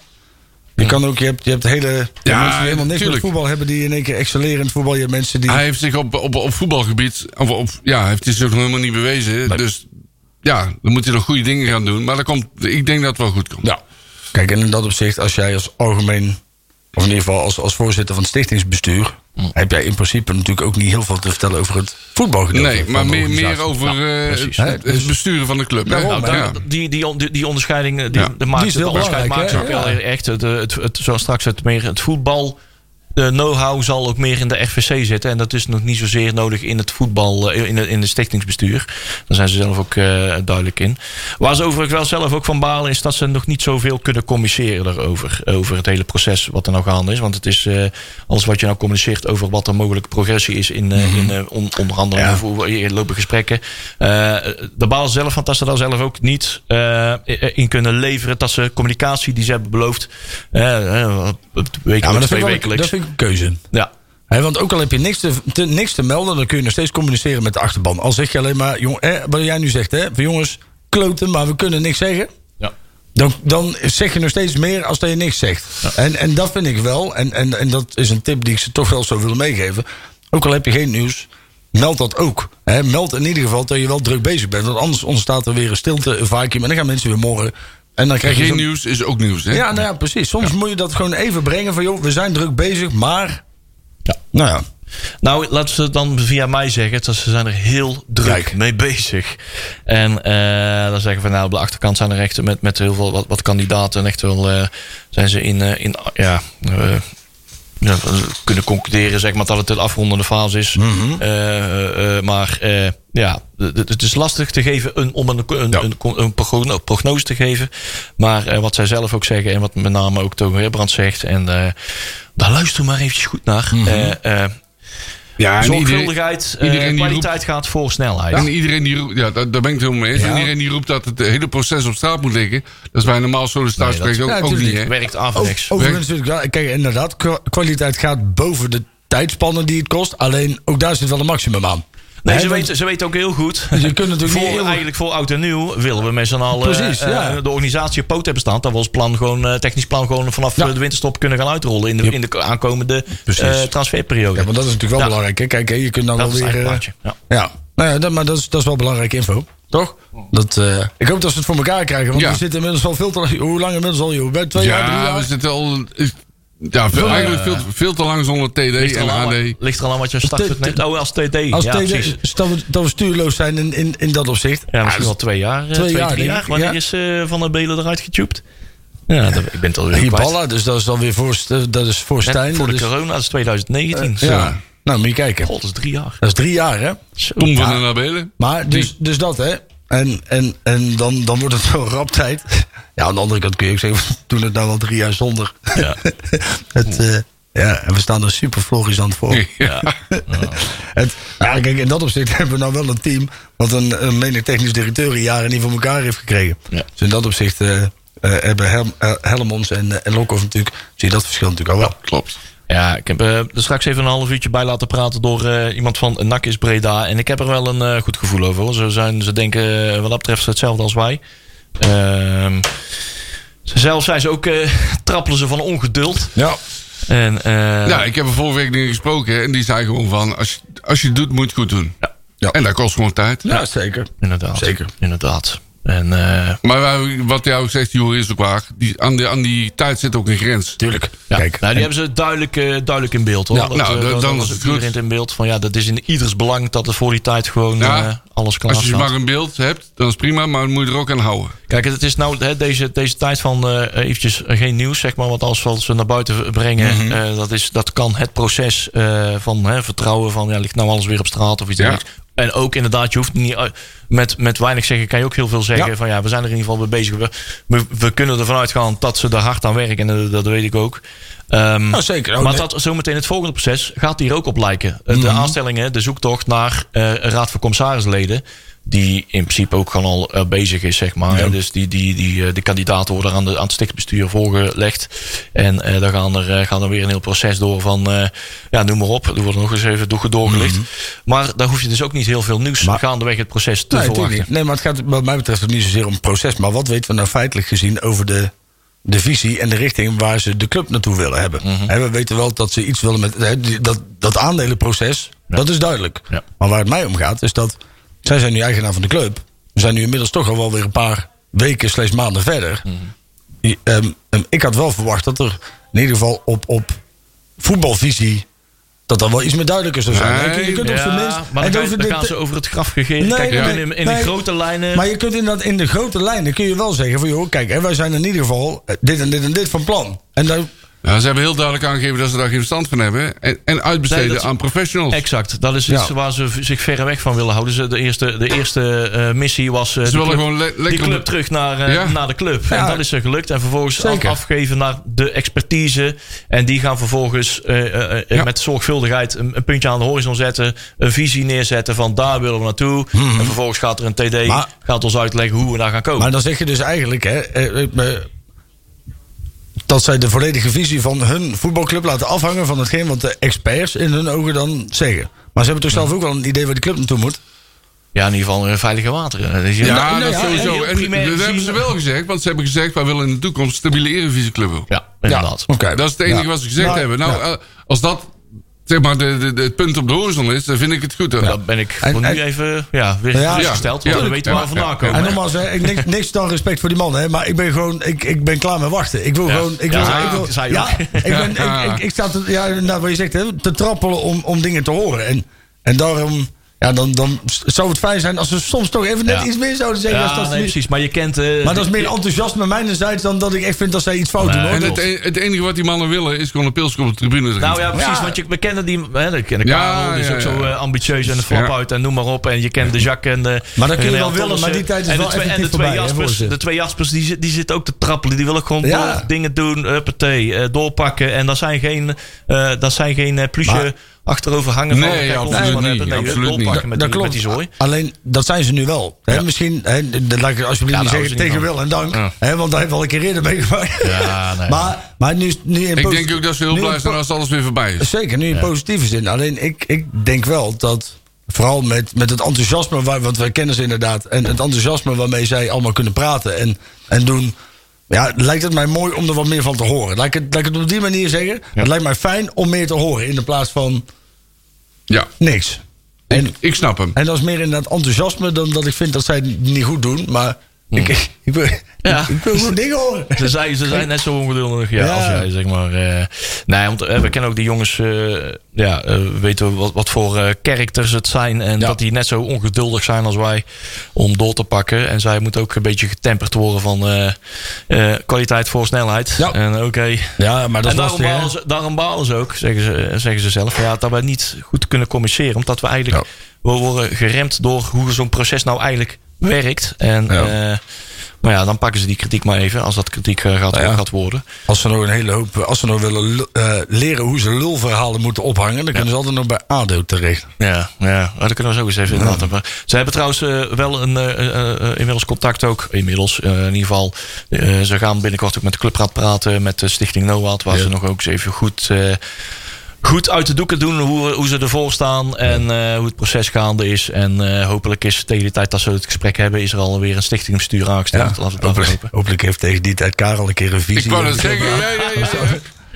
Je kan ook, je hebt, je hebt hele Ja, mensen die helemaal niks met voetbal hebben die in één keer excelleren in het voetbal. Je hebt mensen die. Hij heeft zich op, op, op voetbalgebied, of op, ja, heeft hij zich nog helemaal niet bewezen. Dus ja, dan moet hij nog goede dingen gaan doen. Maar dat komt, ik denk dat het wel goed komt. Ja. Kijk, en in dat opzicht, als jij als algemeen, of in ieder geval als, als voorzitter van het stichtingsbestuur, heb jij in principe natuurlijk ook niet heel veel te vertellen over het voetbalgedeelte. Nee, maar meer, meer over eh, precies. het, dus- besturen van de club. Daarom, Nou, Ja. daar- die, die, die, die onderscheiding die, Ja. de maakt Die is heel maakt belangrijk, ook wel Ja. echt. Het, het, het, zo straks het, meer, het voetbal. De know-how zal ook meer in de RVC zitten. En dat is nog niet zozeer nodig in het voetbal, eh, in de, in de stichtingsbestuur. Daar zijn ze zelf ook eh, duidelijk in. Waar ze overigens wel zelf ook van balen, is dat ze nog niet zoveel kunnen communiceren daarover. Over het hele proces wat er nou gaande is. Want het is eh, alles wat je nou communiceert over wat er mogelijke progressie is in, eh, in on- onderhandelingen Ja. of lopen gesprekken. De baas zelf, van dat ze daar zelf ook niet in kunnen leveren. Dat ze communicatie die ze hebben beloofd. eh, wekelijks, Ja, maar dat vind, twee wekelijks. Keuze. Ja. Want ook al heb je niks te, te- niks te melden, dan kun je nog steeds communiceren met de achterban. Al zeg je alleen maar, jong, hè, wat jij nu zegt, hè, van jongens, kloten, maar we kunnen niks zeggen. Ja. Dan, dan zeg je nog steeds meer als dat je niks zegt. En, en dat vind ik wel. En, en, en dat is een tip die ik ze toch wel zo wil meegeven. Ook al heb je geen nieuws, meld dat ook. Meld in ieder geval dat je wel druk bezig bent. Want anders ontstaat er weer een stilte, een vacuüm. En dan gaan mensen weer morgen. En dan krijg je Geen nieuws is ook nieuws. Hè? ja, nou ja, precies. Soms moet je dat gewoon even brengen van... joh, we zijn druk bezig, maar Nou ja. Nou, laten ze het dan via mij zeggen. Dat ze zijn er heel druk Kijk. mee bezig. En eh, dan zeggen we nou, op de achterkant zijn er echt met, met heel veel wat, wat kandidaten. En echt wel eh, zijn ze in, eh, in ja, ja, kunnen concluderen zeg maar, dat het een afrondende fase is. Mhm. Maar ja, het- het het is lastig te geven een, om een, een, Ja. een, een progno- prognose te geven. Maar eh, wat zij zelf ook zeggen en wat met name ook Togo Herbrand zegt. En eh, daar luister maar eventjes goed naar. Mhm. Eh, eh, Ja, Zorgvuldigheid, iedereen kwaliteit gaat voor snelheid. en iedereen die roept, ja, daar, daar ben ik het helemaal mee eens. Ja. En iedereen die roept dat het hele proces op straat moet liggen, dat is bij een normaal sollicitatiesprek Nee, ook, Ja, ook niet, hè? Werkt Over- averechts. Overigens, kijk, inderdaad, kwa- kwaliteit gaat boven de tijdspannen die het kost. Alleen ook daar zit wel een maximum aan. Nee, ze, weten, ze weten ook heel goed. Je kunt natuurlijk voor, niet heel- Eigenlijk voor oud en nieuw willen we met z'n allen Precies, eh, ja. de organisatie op poot hebben staan. Dat we ons plan gewoon, eh, technisch plan gewoon vanaf Ja. de winterstop kunnen gaan uitrollen in de, in de aankomende eh, transferperiode. Ja, want dat is natuurlijk wel Ja. belangrijk. Hè? Kijk, hè, je kunt dan dat wel weer... Ja. Ja, nou ja dat, maar dat is, dat is wel belangrijke info. Toch? Dat, eh, ik hoop dat ze het voor elkaar krijgen. Want Ja. we zitten inmiddels al veel te lang. Hoe lang inmiddels al, joh? Bij twee jaar, drie Ja, jaar? we zitten al... Ja, veel, eigenlijk veel, veel te lang zonder TD Ligt, er en aan, AD. wat- ligt er al aan wat je startpunt T- neemt? Oh, als TD. Als ja, TD precies. dat, we, dat we stuurloos zijn in, in, in dat opzicht. Ja, misschien wel twee jaar. eh, twee, jaar, drie denk jaar. ik, Wanneer ja. is eh, Van der Belen eruit getubed? Ja, dat, ik ben het alweer kwijt. Hiballa, dus dat is dan weer voor, dat is voor Net Stijn. voor de dat is- corona, dat is 2019. ja. Ja. Nou, moet je kijken. God, dat is drie jaar. Dat is drie jaar, hè? Tom van den Nabelen. Maar dus, dus dat, hè? En, en, en dan, dan wordt het wel rap tijd. Ja, aan de andere kant kun je ook zeggen, we doen het nou al drie jaar zonder. Ja. het, eh, ja, en we staan er super florissant voor. Ja. Het, ja, kijk, in dat opzicht hebben we nou wel een team... wat een, een menig technisch directeur in jaren niet voor elkaar heeft gekregen. Ja. Dus in dat opzicht eh, eh, hebben Helm, Helmons en, en Lokhoff natuurlijk... zie je dat verschil natuurlijk al wel. Klopt. Ja, ik heb eh, er straks even een half uurtje bij laten praten door eh, iemand van Nakis Breda. En ik heb er wel een eh, goed gevoel over. Hoor. Ze, zijn, ze denken wat dat betreft hetzelfde als wij. Ehm, zelf zijn ze ook, eh, trappelen ze van ongeduld. Ja. En, eh, Ja, ik heb er vorige week niet gesproken en die zei gewoon van... als je, als je het doet, moet je het goed doen. Ja. Ja. En dat kost gewoon tijd. ja, zeker. inderdaad. Zeker. Inderdaad. En eh, Maar wij- wat jou zegt, Joer, is ook waar. Die, aan, die, aan die tijd zit ook een grens. Tuurlijk. ja, Kijk, nou, die en- hebben ze duidelijk, eh, duidelijk in beeld hoor. Ja, dat, nou, eh, dan- dat- dan dat is het iedereen goed. in beeld van ja, dat is in ieders belang dat er voor die tijd gewoon Ja. eh, alles klaar Als je maar een beeld hebt, dan is prima, maar dan moet je er ook aan houden. Kijk, het is nou hè, deze, deze tijd van eh, eventjes eh, geen nieuws, zeg maar. Want alles wat ze naar buiten brengen, Mhm. eh, dat, is, dat kan het proces eh, van hè, vertrouwen van ja, ligt nou alles weer op straat of iets Ja. dergelijks. En ook inderdaad, je hoeft niet uit- met, met weinig zeggen, kan je ook heel veel zeggen. Ja. Van ja, we zijn er in ieder geval mee bezig. We, we, kunnen ervan uitgaan dat ze er hard aan werken. En dat, weet ik ook. Ehm, Nou, zeker. Oh, maar nee. dat zometeen het volgende proces gaat hier ook op lijken. Eh, De Mhm. aanstellingen, de zoektocht naar eh, een raad van commissarisleden. Die in principe ook gewoon al eh, bezig is, zeg maar. Ja. Dus die, die, die, eh, de kandidaten worden aan, de, aan het stichtbestuur voorgelegd. En eh daar gaan er, gaan er weer een heel proces door van, ja, noem maar op. Er wordt nog eens even door- doorgelicht. Maar daar hoef je dus ook niet heel veel nieuws Mhm. Maar- gaandeweg het proces te Nee, verwachten. Nee, maar het gaat wat mij betreft niet zozeer om het proces. Maar wat weten we nou feitelijk gezien over de, de visie en de richting waar ze de club naartoe willen hebben? Mhm. Hè, we weten wel dat ze iets willen met dat, dat aandelenproces. Dat is duidelijk. Ja. Maar waar het mij om gaat, is dat zij zijn nu eigenaar van de club. We zijn nu inmiddels toch al wel weer een paar weken slash maanden verder. Mhm. Ehm, ehm, ik had wel verwacht dat er in ieder geval op, op voetbalvisie. dat er wel iets meer duidelijker zou zijn. Nee, je, je kunt op zijn minst. maar dan, en ga- over dan de- gaan ze over het graf gegeten. Nee, Kijk, nee, in, in, de grote lijnen... Maar je kunt inderdaad in de grote lijnen kun je wel zeggen van joh, kijk, hè, wij zijn in ieder geval eh, dit en dit en dit van plan. En dan, Nou, ze hebben heel duidelijk aangegeven dat ze daar geen verstand van hebben. En, en uitbesteden Nee, dat- aan professionals. Exact, dat is iets Ja. waar ze zich verre weg van willen houden. Ze- De eerste, de eerste eh, missie was eh, Ze die, willen club, gewoon le- die lekker... club terug naar, eh, Ja. naar de club. Ja. En dat is er gelukt. En vervolgens Zeker. afgeven naar de expertise. En die gaan vervolgens eh, eh, eh, Ja. met zorgvuldigheid een, een puntje aan de horizon zetten. Een visie neerzetten van daar willen we naartoe. En vervolgens gaat er een TD, Mhm. Maar- gaat ons uitleggen hoe we daar gaan komen. maar dan zeg je dus eigenlijk hè, dat zij de volledige visie van hun voetbalclub laten afhangen van hetgeen wat de experts in hun ogen dan zeggen. Maar ze hebben toch zelf ook wel een idee waar de club naartoe moet? ja, in ieder geval eh, veilige wateren. Dus je- Ja, nou dat ja, sowieso. En dat hebben ze wel gezegd. Want ze hebben gezegd, wij willen in de toekomst een stabiele Eredivisie-club. ja, inderdaad. Oké. Dat is het enige Ja. wat ze gezegd Nou, hebben. Nou, ja. eh, als dat zeg maar de, de, de- het punt op de horizon is, dan vind ik het goed. hoor. Dan ben ik En- voor nu en- even ja, weer Ja, gerustgesteld. ja, want we weten waar we vandaan komen. En nogmaals, hè, ik, niks, niks dan respect voor die man, hè, maar ik ben gewoon, ik, ik ben klaar met wachten. Ik wil Ja. gewoon, ik wil, Ja, ik wil, zei je ja, ik, ben, ik, ik, ik sta te, ja, inderdaad wat je zegt, hè, te trappelen om, om dingen te horen. En, en daarom, ja, dan, dan zou het fijn zijn als we soms toch even net Ja. iets meer zouden zeggen. als Ja, dat nee, precies. Maar je kent... eh, maar dat is meer enthousiasme mijnerzijds dan dat ik echt vind dat zij iets fout Nee. doen. Hoor. En het, e- het enige wat die mannen willen is gewoon een pilsje op de tribune drinken. Nou ja, precies. Ja. Want je, we kennen die... Hè, kennen Ja, Karel, die is ja, ook ja. zo eh, ambitieus en de flap Ja. uit en noem maar op. En je kent de Jacques en de... Maar dat kun je wel willen, maar die tijd is en wel de twee, en de twee voorbij, Jaspers, ze. de twee Jaspers die, die zitten ook te trappelen. Die willen gewoon door dingen doen, huppatee, eh, doorpakken. En dat zijn geen, eh dat zijn geen eh, plusje Maar- achterover hangen. Nee, van, ons absoluut maar niet, hebben. Nee, absoluut niet. doorpakken met, dat die, klopt. met die zooi. Alleen, dat zijn ze nu wel. Misschien, hè, dat laat ik alsjeblieft Ja, niet nou, zeggen tegen wil en dank. Want daar hebben we al een keer eerder meegemaakt. Ja, nee. maar, maar nu, nu in ik denk ook dat ze heel blij zijn als alles weer voorbij is. Zeker, nu in positieve zin. Alleen ik, ik denk wel dat, vooral met, met het enthousiasme, waar, want wij kennen ze inderdaad, en het enthousiasme waarmee zij allemaal kunnen praten en, en doen. Ja, lijkt het mij mooi om er wat meer van te horen. Laat ik het, laat ik het op die manier zeggen. Het lijkt mij fijn om meer te horen in de plaats van Ja, niks. ik, En, ik snap hem. en dat is meer inderdaad enthousiasme dan dat ik vind dat zij het niet goed doen. Maar ik, ik, wil, Ja. ik, wil dingen horen. Ze zijn, ze zijn net zo ongeduldig ja, Ja. als jij, zeg maar. eh. nee, want eh, we kennen ook die jongens, eh, ja, weten wat, wat voor characters het zijn. En Ja. dat die net zo ongeduldig zijn als wij om door te pakken. En zij moeten ook een beetje getemperd worden van kwaliteit voor snelheid. Ja. En oké. Ja, maar dat En daarom balen, ze, daarom balen ze ook, zeggen ze, zeggen ze zelf. Ja, dat we niet goed kunnen communiceren. Omdat we eigenlijk we worden geremd door hoe zo'n proces nou eigenlijk werkt. En Ja. eh, nou ja, dan pakken ze die kritiek maar even. Als dat kritiek eh, gaat, Nou ja. gaat worden. Als ze nog een hele hoop, als ze nog willen eh, leren hoe ze lulverhalen moeten ophangen, dan kunnen ze altijd nog bij ADO terecht. Ja, ja. Oh, dat kunnen we zo eens even inderdaad hebben. Ze hebben trouwens eh, wel een, eh, eh, eh, inmiddels contact ook. Inmiddels, eh, in ieder geval. eh, ze gaan binnenkort ook met de clubraad praten. Met de Stichting NOAD. Waar ze nog ook eens even goed... Goed uit de doeken doen hoe, hoe ze ervoor staan en eh, hoe het proces gaande is. En eh, hopelijk is tegen de tijd dat ze het gesprek hebben, is er alweer een stichtingbestuur aangesteld. Laten we het daarvoor hopelijk, hopen. hopelijk heeft tegen die tijd Karel een keer een visie. Ik wou zeggen. Ja, ja, ja.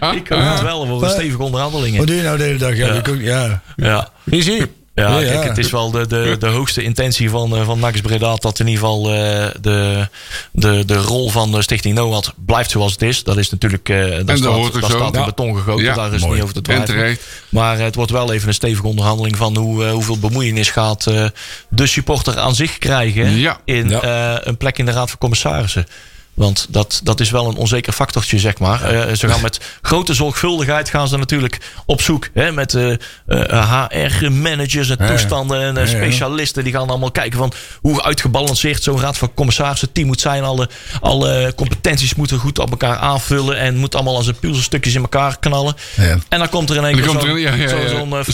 ja. Ik hoop het wel voor een stevige onderhandelingen. Wat doe je nou de hele dag? Ja, Ja. ja. Ja. Visie. Ja, kijk, het is wel de, de, de hoogste intentie van, eh, van Nax Breda dat in ieder geval eh, de, de, de rol van de Stichting NOAD blijft zoals het is. Dat is natuurlijk, eh dat, staat, hoort dat staat in beton gegoten, Ja, daar is mooi. niet over te En twijfelen. Maar het wordt wel even een stevige onderhandeling van hoe, hoeveel bemoeienis gaat de supporter aan zich krijgen Ja. in een plek in de Raad van Commissarissen. Want dat, dat is wel een onzeker factortje, zeg maar. Eh, ze gaan met grote zorgvuldigheid gaan ze natuurlijk op zoek. Hè, met eh, eh, HR-managers en toestanden en eh, specialisten. Die gaan allemaal kijken van hoe uitgebalanceerd zo'n Raad van Commissarissen team moet zijn. Alle, alle competenties moeten goed op elkaar aanvullen. En moet allemaal als een puzzelstukjes in elkaar knallen. Ja. En dan komt er in één keer zo'n ja, ja, zo, ja. zo'n, eh,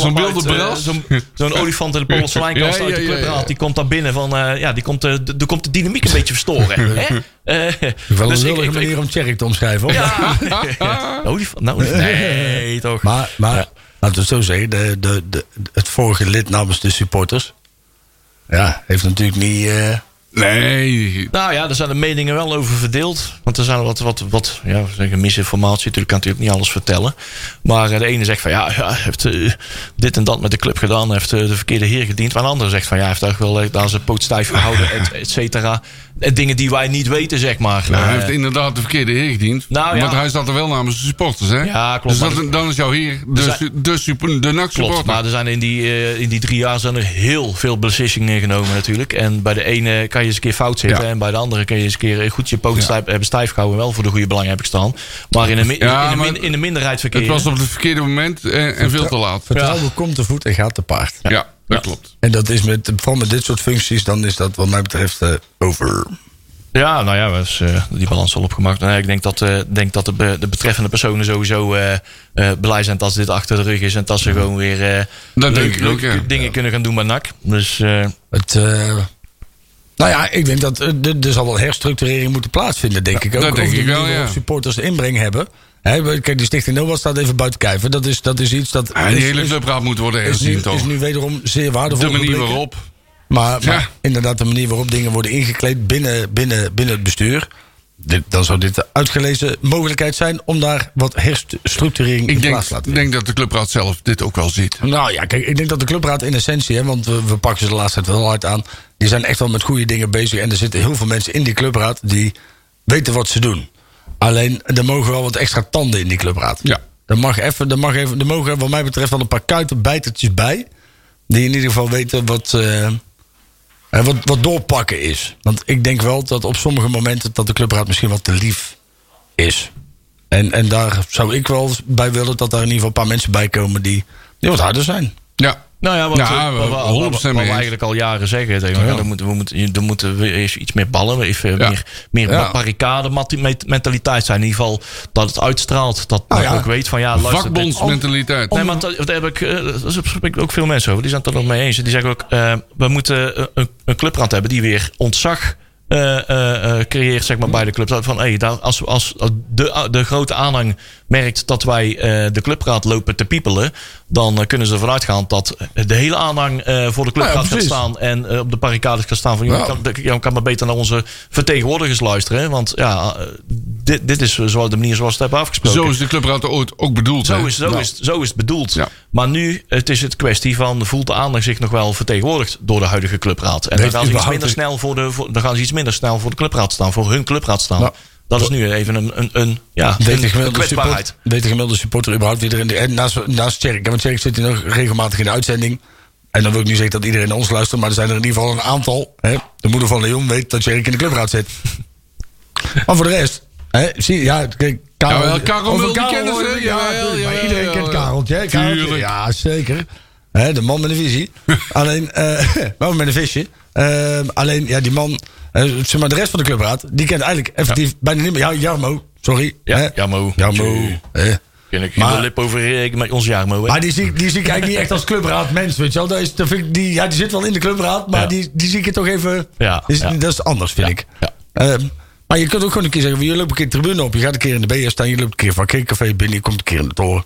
Zo'n eh, olifant in de porseleinkast Ja, uit de clubraad. Die komt daar binnen van, eh, ja, die komt, eh, de, de komt de dynamiek een beetje verstoren. hè? Eh, Wel dus een ik- lullige ik- manier om Tjerk te omschrijven. hoor. Ja. olifant, nou, nee, toch. Maar, maar Ja. laten we het zo zeggen, de, de, de, het vorige lid namens de supporters, ja, heeft natuurlijk niet. eh, Nee. Nou ja, er zijn de meningen wel over verdeeld. Want er zijn wat, wat, wat ja, zeggen misinformatie. Natuurlijk kan natuurlijk niet alles vertellen. Maar eh, de ene zegt van ja, ja hij heeft eh, dit en dat met de club gedaan. Heeft de verkeerde heer gediend. Maar de andere zegt van ja, hij heeft eigenlijk wel daar zijn poot stijf gehouden, et, et cetera. En dingen die wij niet weten, zeg maar. Nou, hij Eh, heeft inderdaad de verkeerde heer gediend. Nou, ja. Want hij zat er wel namens de supporters, hè? Ja, klopt, Dus dat, dan is jouw heer de, zijn- de, super- de NAC Klopt, maar er zijn in die, eh, in die drie jaar zijn er heel veel beslissingen genomen natuurlijk. En bij de ene kan je eens een keer fout zitten. Ja. En bij de andere kun je eens een keer goed je poot stijf, hebben stijf gehouden. Wel voor de goede belang heb ik staan. Maar in de, Ja, in de, in de minderheid het verkeer. was op het verkeerde moment en, en veel te laat. vertrouwen komt te voet en gaat te paard. Ja, dat Ja. klopt. En dat is met, vooral met dit soort functies, dan is dat wat mij betreft eh, over. Ja, nou ja, dus, eh, die balans al opgemaakt. Nee, ik denk dat, eh, denk dat de, be- de betreffende personen sowieso eh, eh, blij zijn dat dit achter de rug is. En dat ze gewoon weer eh, denk ik ook, ja. dingen kunnen gaan doen bij NAC. Dus eh, Het, eh, nou ja, ik denk dat er er zal wel herstructurering moeten plaatsvinden, denk ik ook. dat denk de ik wel, ja. supporters inbreng hebben. Kijk, die Stichting Nobel staat even buiten kijven. Dat is, dat is iets dat. Ja, die is- hele clubraad moet worden herzien, toch? is nu wederom zeer waardevol. De manier waarop. Maar, inderdaad, de manier waarop dingen worden ingekleed binnen, binnen, binnen het bestuur. dit, dan zou dit de uitgelezen mogelijkheid zijn om daar wat herstructurering in plaats te laten ik denk dat de clubraad zelf dit ook wel ziet. nou ja, kijk, ik denk dat de clubraad in essentie, hè, want we, we pakken ze de laatste tijd wel hard aan. Die zijn echt wel met goede dingen bezig. En er zitten heel veel mensen in die clubraad die weten wat ze doen. Alleen, er mogen wel wat extra tanden in die clubraad. Ja. Er, mag even, er, mag even, er mogen wat mij betreft wel een paar kuitenbijtertjes bij. Die in ieder geval weten wat, eh, eh, wat, wat doorpakken is. Want ik denk wel dat op sommige momenten dat de clubraad misschien wat te lief is. En, en daar zou ik wel bij willen dat daar in ieder geval een paar mensen bij komen die, die wat harder zijn. Ja. Nou ja, wat, Ja, eh, we- wat, wat- 100% wat we eigenlijk al jaren zeggen. Tegen elkaar, er moeten, we moeten, moeten eens iets meer ballen, even Ja. meer, meer Ja. barricade mentaliteit zijn. In ieder geval dat het uitstraalt. Dat Nou men ja. ook weet van ja, luister. Vakbondsmentaliteit. Nee, maar dat, daar heb ik, eh, spreek ik ook veel mensen over. Die zijn het er nog mee eens. Die zeggen ook, eh, we moeten een- een, clubrand hebben die weer ontzag creëert zeg maar, bij de club. Van, hey, daar, als, als de, de grote aanhang merkt dat wij eh, de clubraad lopen te piepelen... dan eh, kunnen ze ervan uitgaan dat de hele aanhang eh, voor de clubraad Ja, gaat staan... en op de barricades gaat staan van... Je kan, maar beter naar onze vertegenwoordigers luisteren. hè, Want ja, dit, dit is zo de manier zoals we het hebben afgesproken. Zo is de clubraad ooit ook bedoeld. Zo is, zo, is, zo is het bedoeld. Ja. Maar nu het is het kwestie van... voelt de aandacht zich nog wel vertegenwoordigd door de huidige clubraad? En dan gaan, ze iets minder snel voor de, voor, dan gaan ze iets minder snel voor de clubraad staan. Voor hun clubraad staan. Dat is nu even een, een, een, ja, Weet de een, een gemiddelde, kwetsbaarheid. support, weet de gemiddelde supporter überhaupt wie er in de, en naast, naast Tjerk, want Tjerk zit hier nog regelmatig in de uitzending. En dan wil ik niet zeggen dat iedereen naar ons luistert, maar er zijn er in ieder geval een aantal. Hè. De moeder van Leon weet dat Tjerk in de clubraad zit. maar voor de rest, hè, zie je, ja, kijk, Karel, Jawel, Karel wil die kennen ze, Ja, jawel, maar jawel, iedereen kent. Kareltje. Kareltje. Ja, zeker. Hè, de man met een visie. alleen, eh wel met een visje. Eh, alleen, ja, die man, zeg maar, de rest van de clubraad, die kent eigenlijk effectief bijna niet meer. Ja, Jarmo, sorry. Ja, hè. Jarmo. Jarmo. hè. Ken ik Maar- de lip over eh, met ons Jarmo. hè? Maar die zie, ik- die zie ik eigenlijk niet echt als clubraad mens, weet je wel. Dat is, dat vind ik, die, ja, die zit wel in de clubraad, maar Ja. die, die zie ik toch even... Ja, is. Dat is anders, vind ik. Ehm, maar je kunt ook gewoon een keer zeggen, je loopt een keer de tribune op. Je gaat een keer in de BS staan, je loopt een keer van Café binnen, je komt een keer in de toren.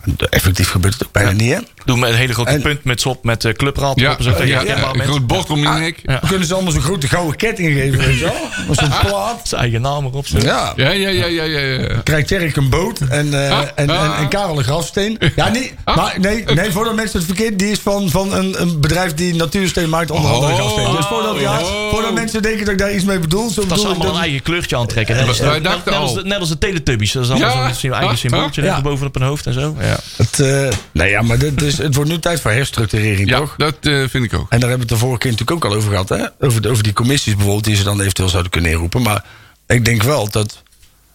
En Effectief gebeurt het ook bijna niet, hè? Doe met een hele grote En- punt met op met de clubraad. Ja, op, je ja, een groot bord om je nek. Ja. Kunnen ze allemaal zo'n grote gouden ketting geven, weet je wel? Met zo'n plaat. Zijn eigen naam erop. zetten. Ja. Ja, ja, ja, ja, ja. Krijgt Tjerk een boot en, eh, Ah, en, en, ah. en Karel een grafsteen. Ja, nee, Ah. maar nee, nee, voordat mensen het verkeerd... Die is van, van een, een bedrijf die natuursteen maakt, onder andere Oh. grafsteen. Dus voordat, ja, Oh. voordat mensen denken dat ik daar iets mee bedoel... Zo Dat bedoel ze allemaal dat- een eigen kleurtje aantrekken. Wij dachten net, als net als de Teletubbies. Dat is allemaal Ja. zo'n eigen Ah, symbooltje ah. bovenop een hoofd en zo. Ja. Het, eh, nee, ja, maar dit is, het wordt nu tijd voor herstructurering, Ja, toch? dat eh, vind ik ook. En daar hebben we het de vorige keer natuurlijk ook al over gehad. Hè? Over, over die commissies bijvoorbeeld, die ze dan eventueel zouden kunnen inroepen. Maar ik denk wel dat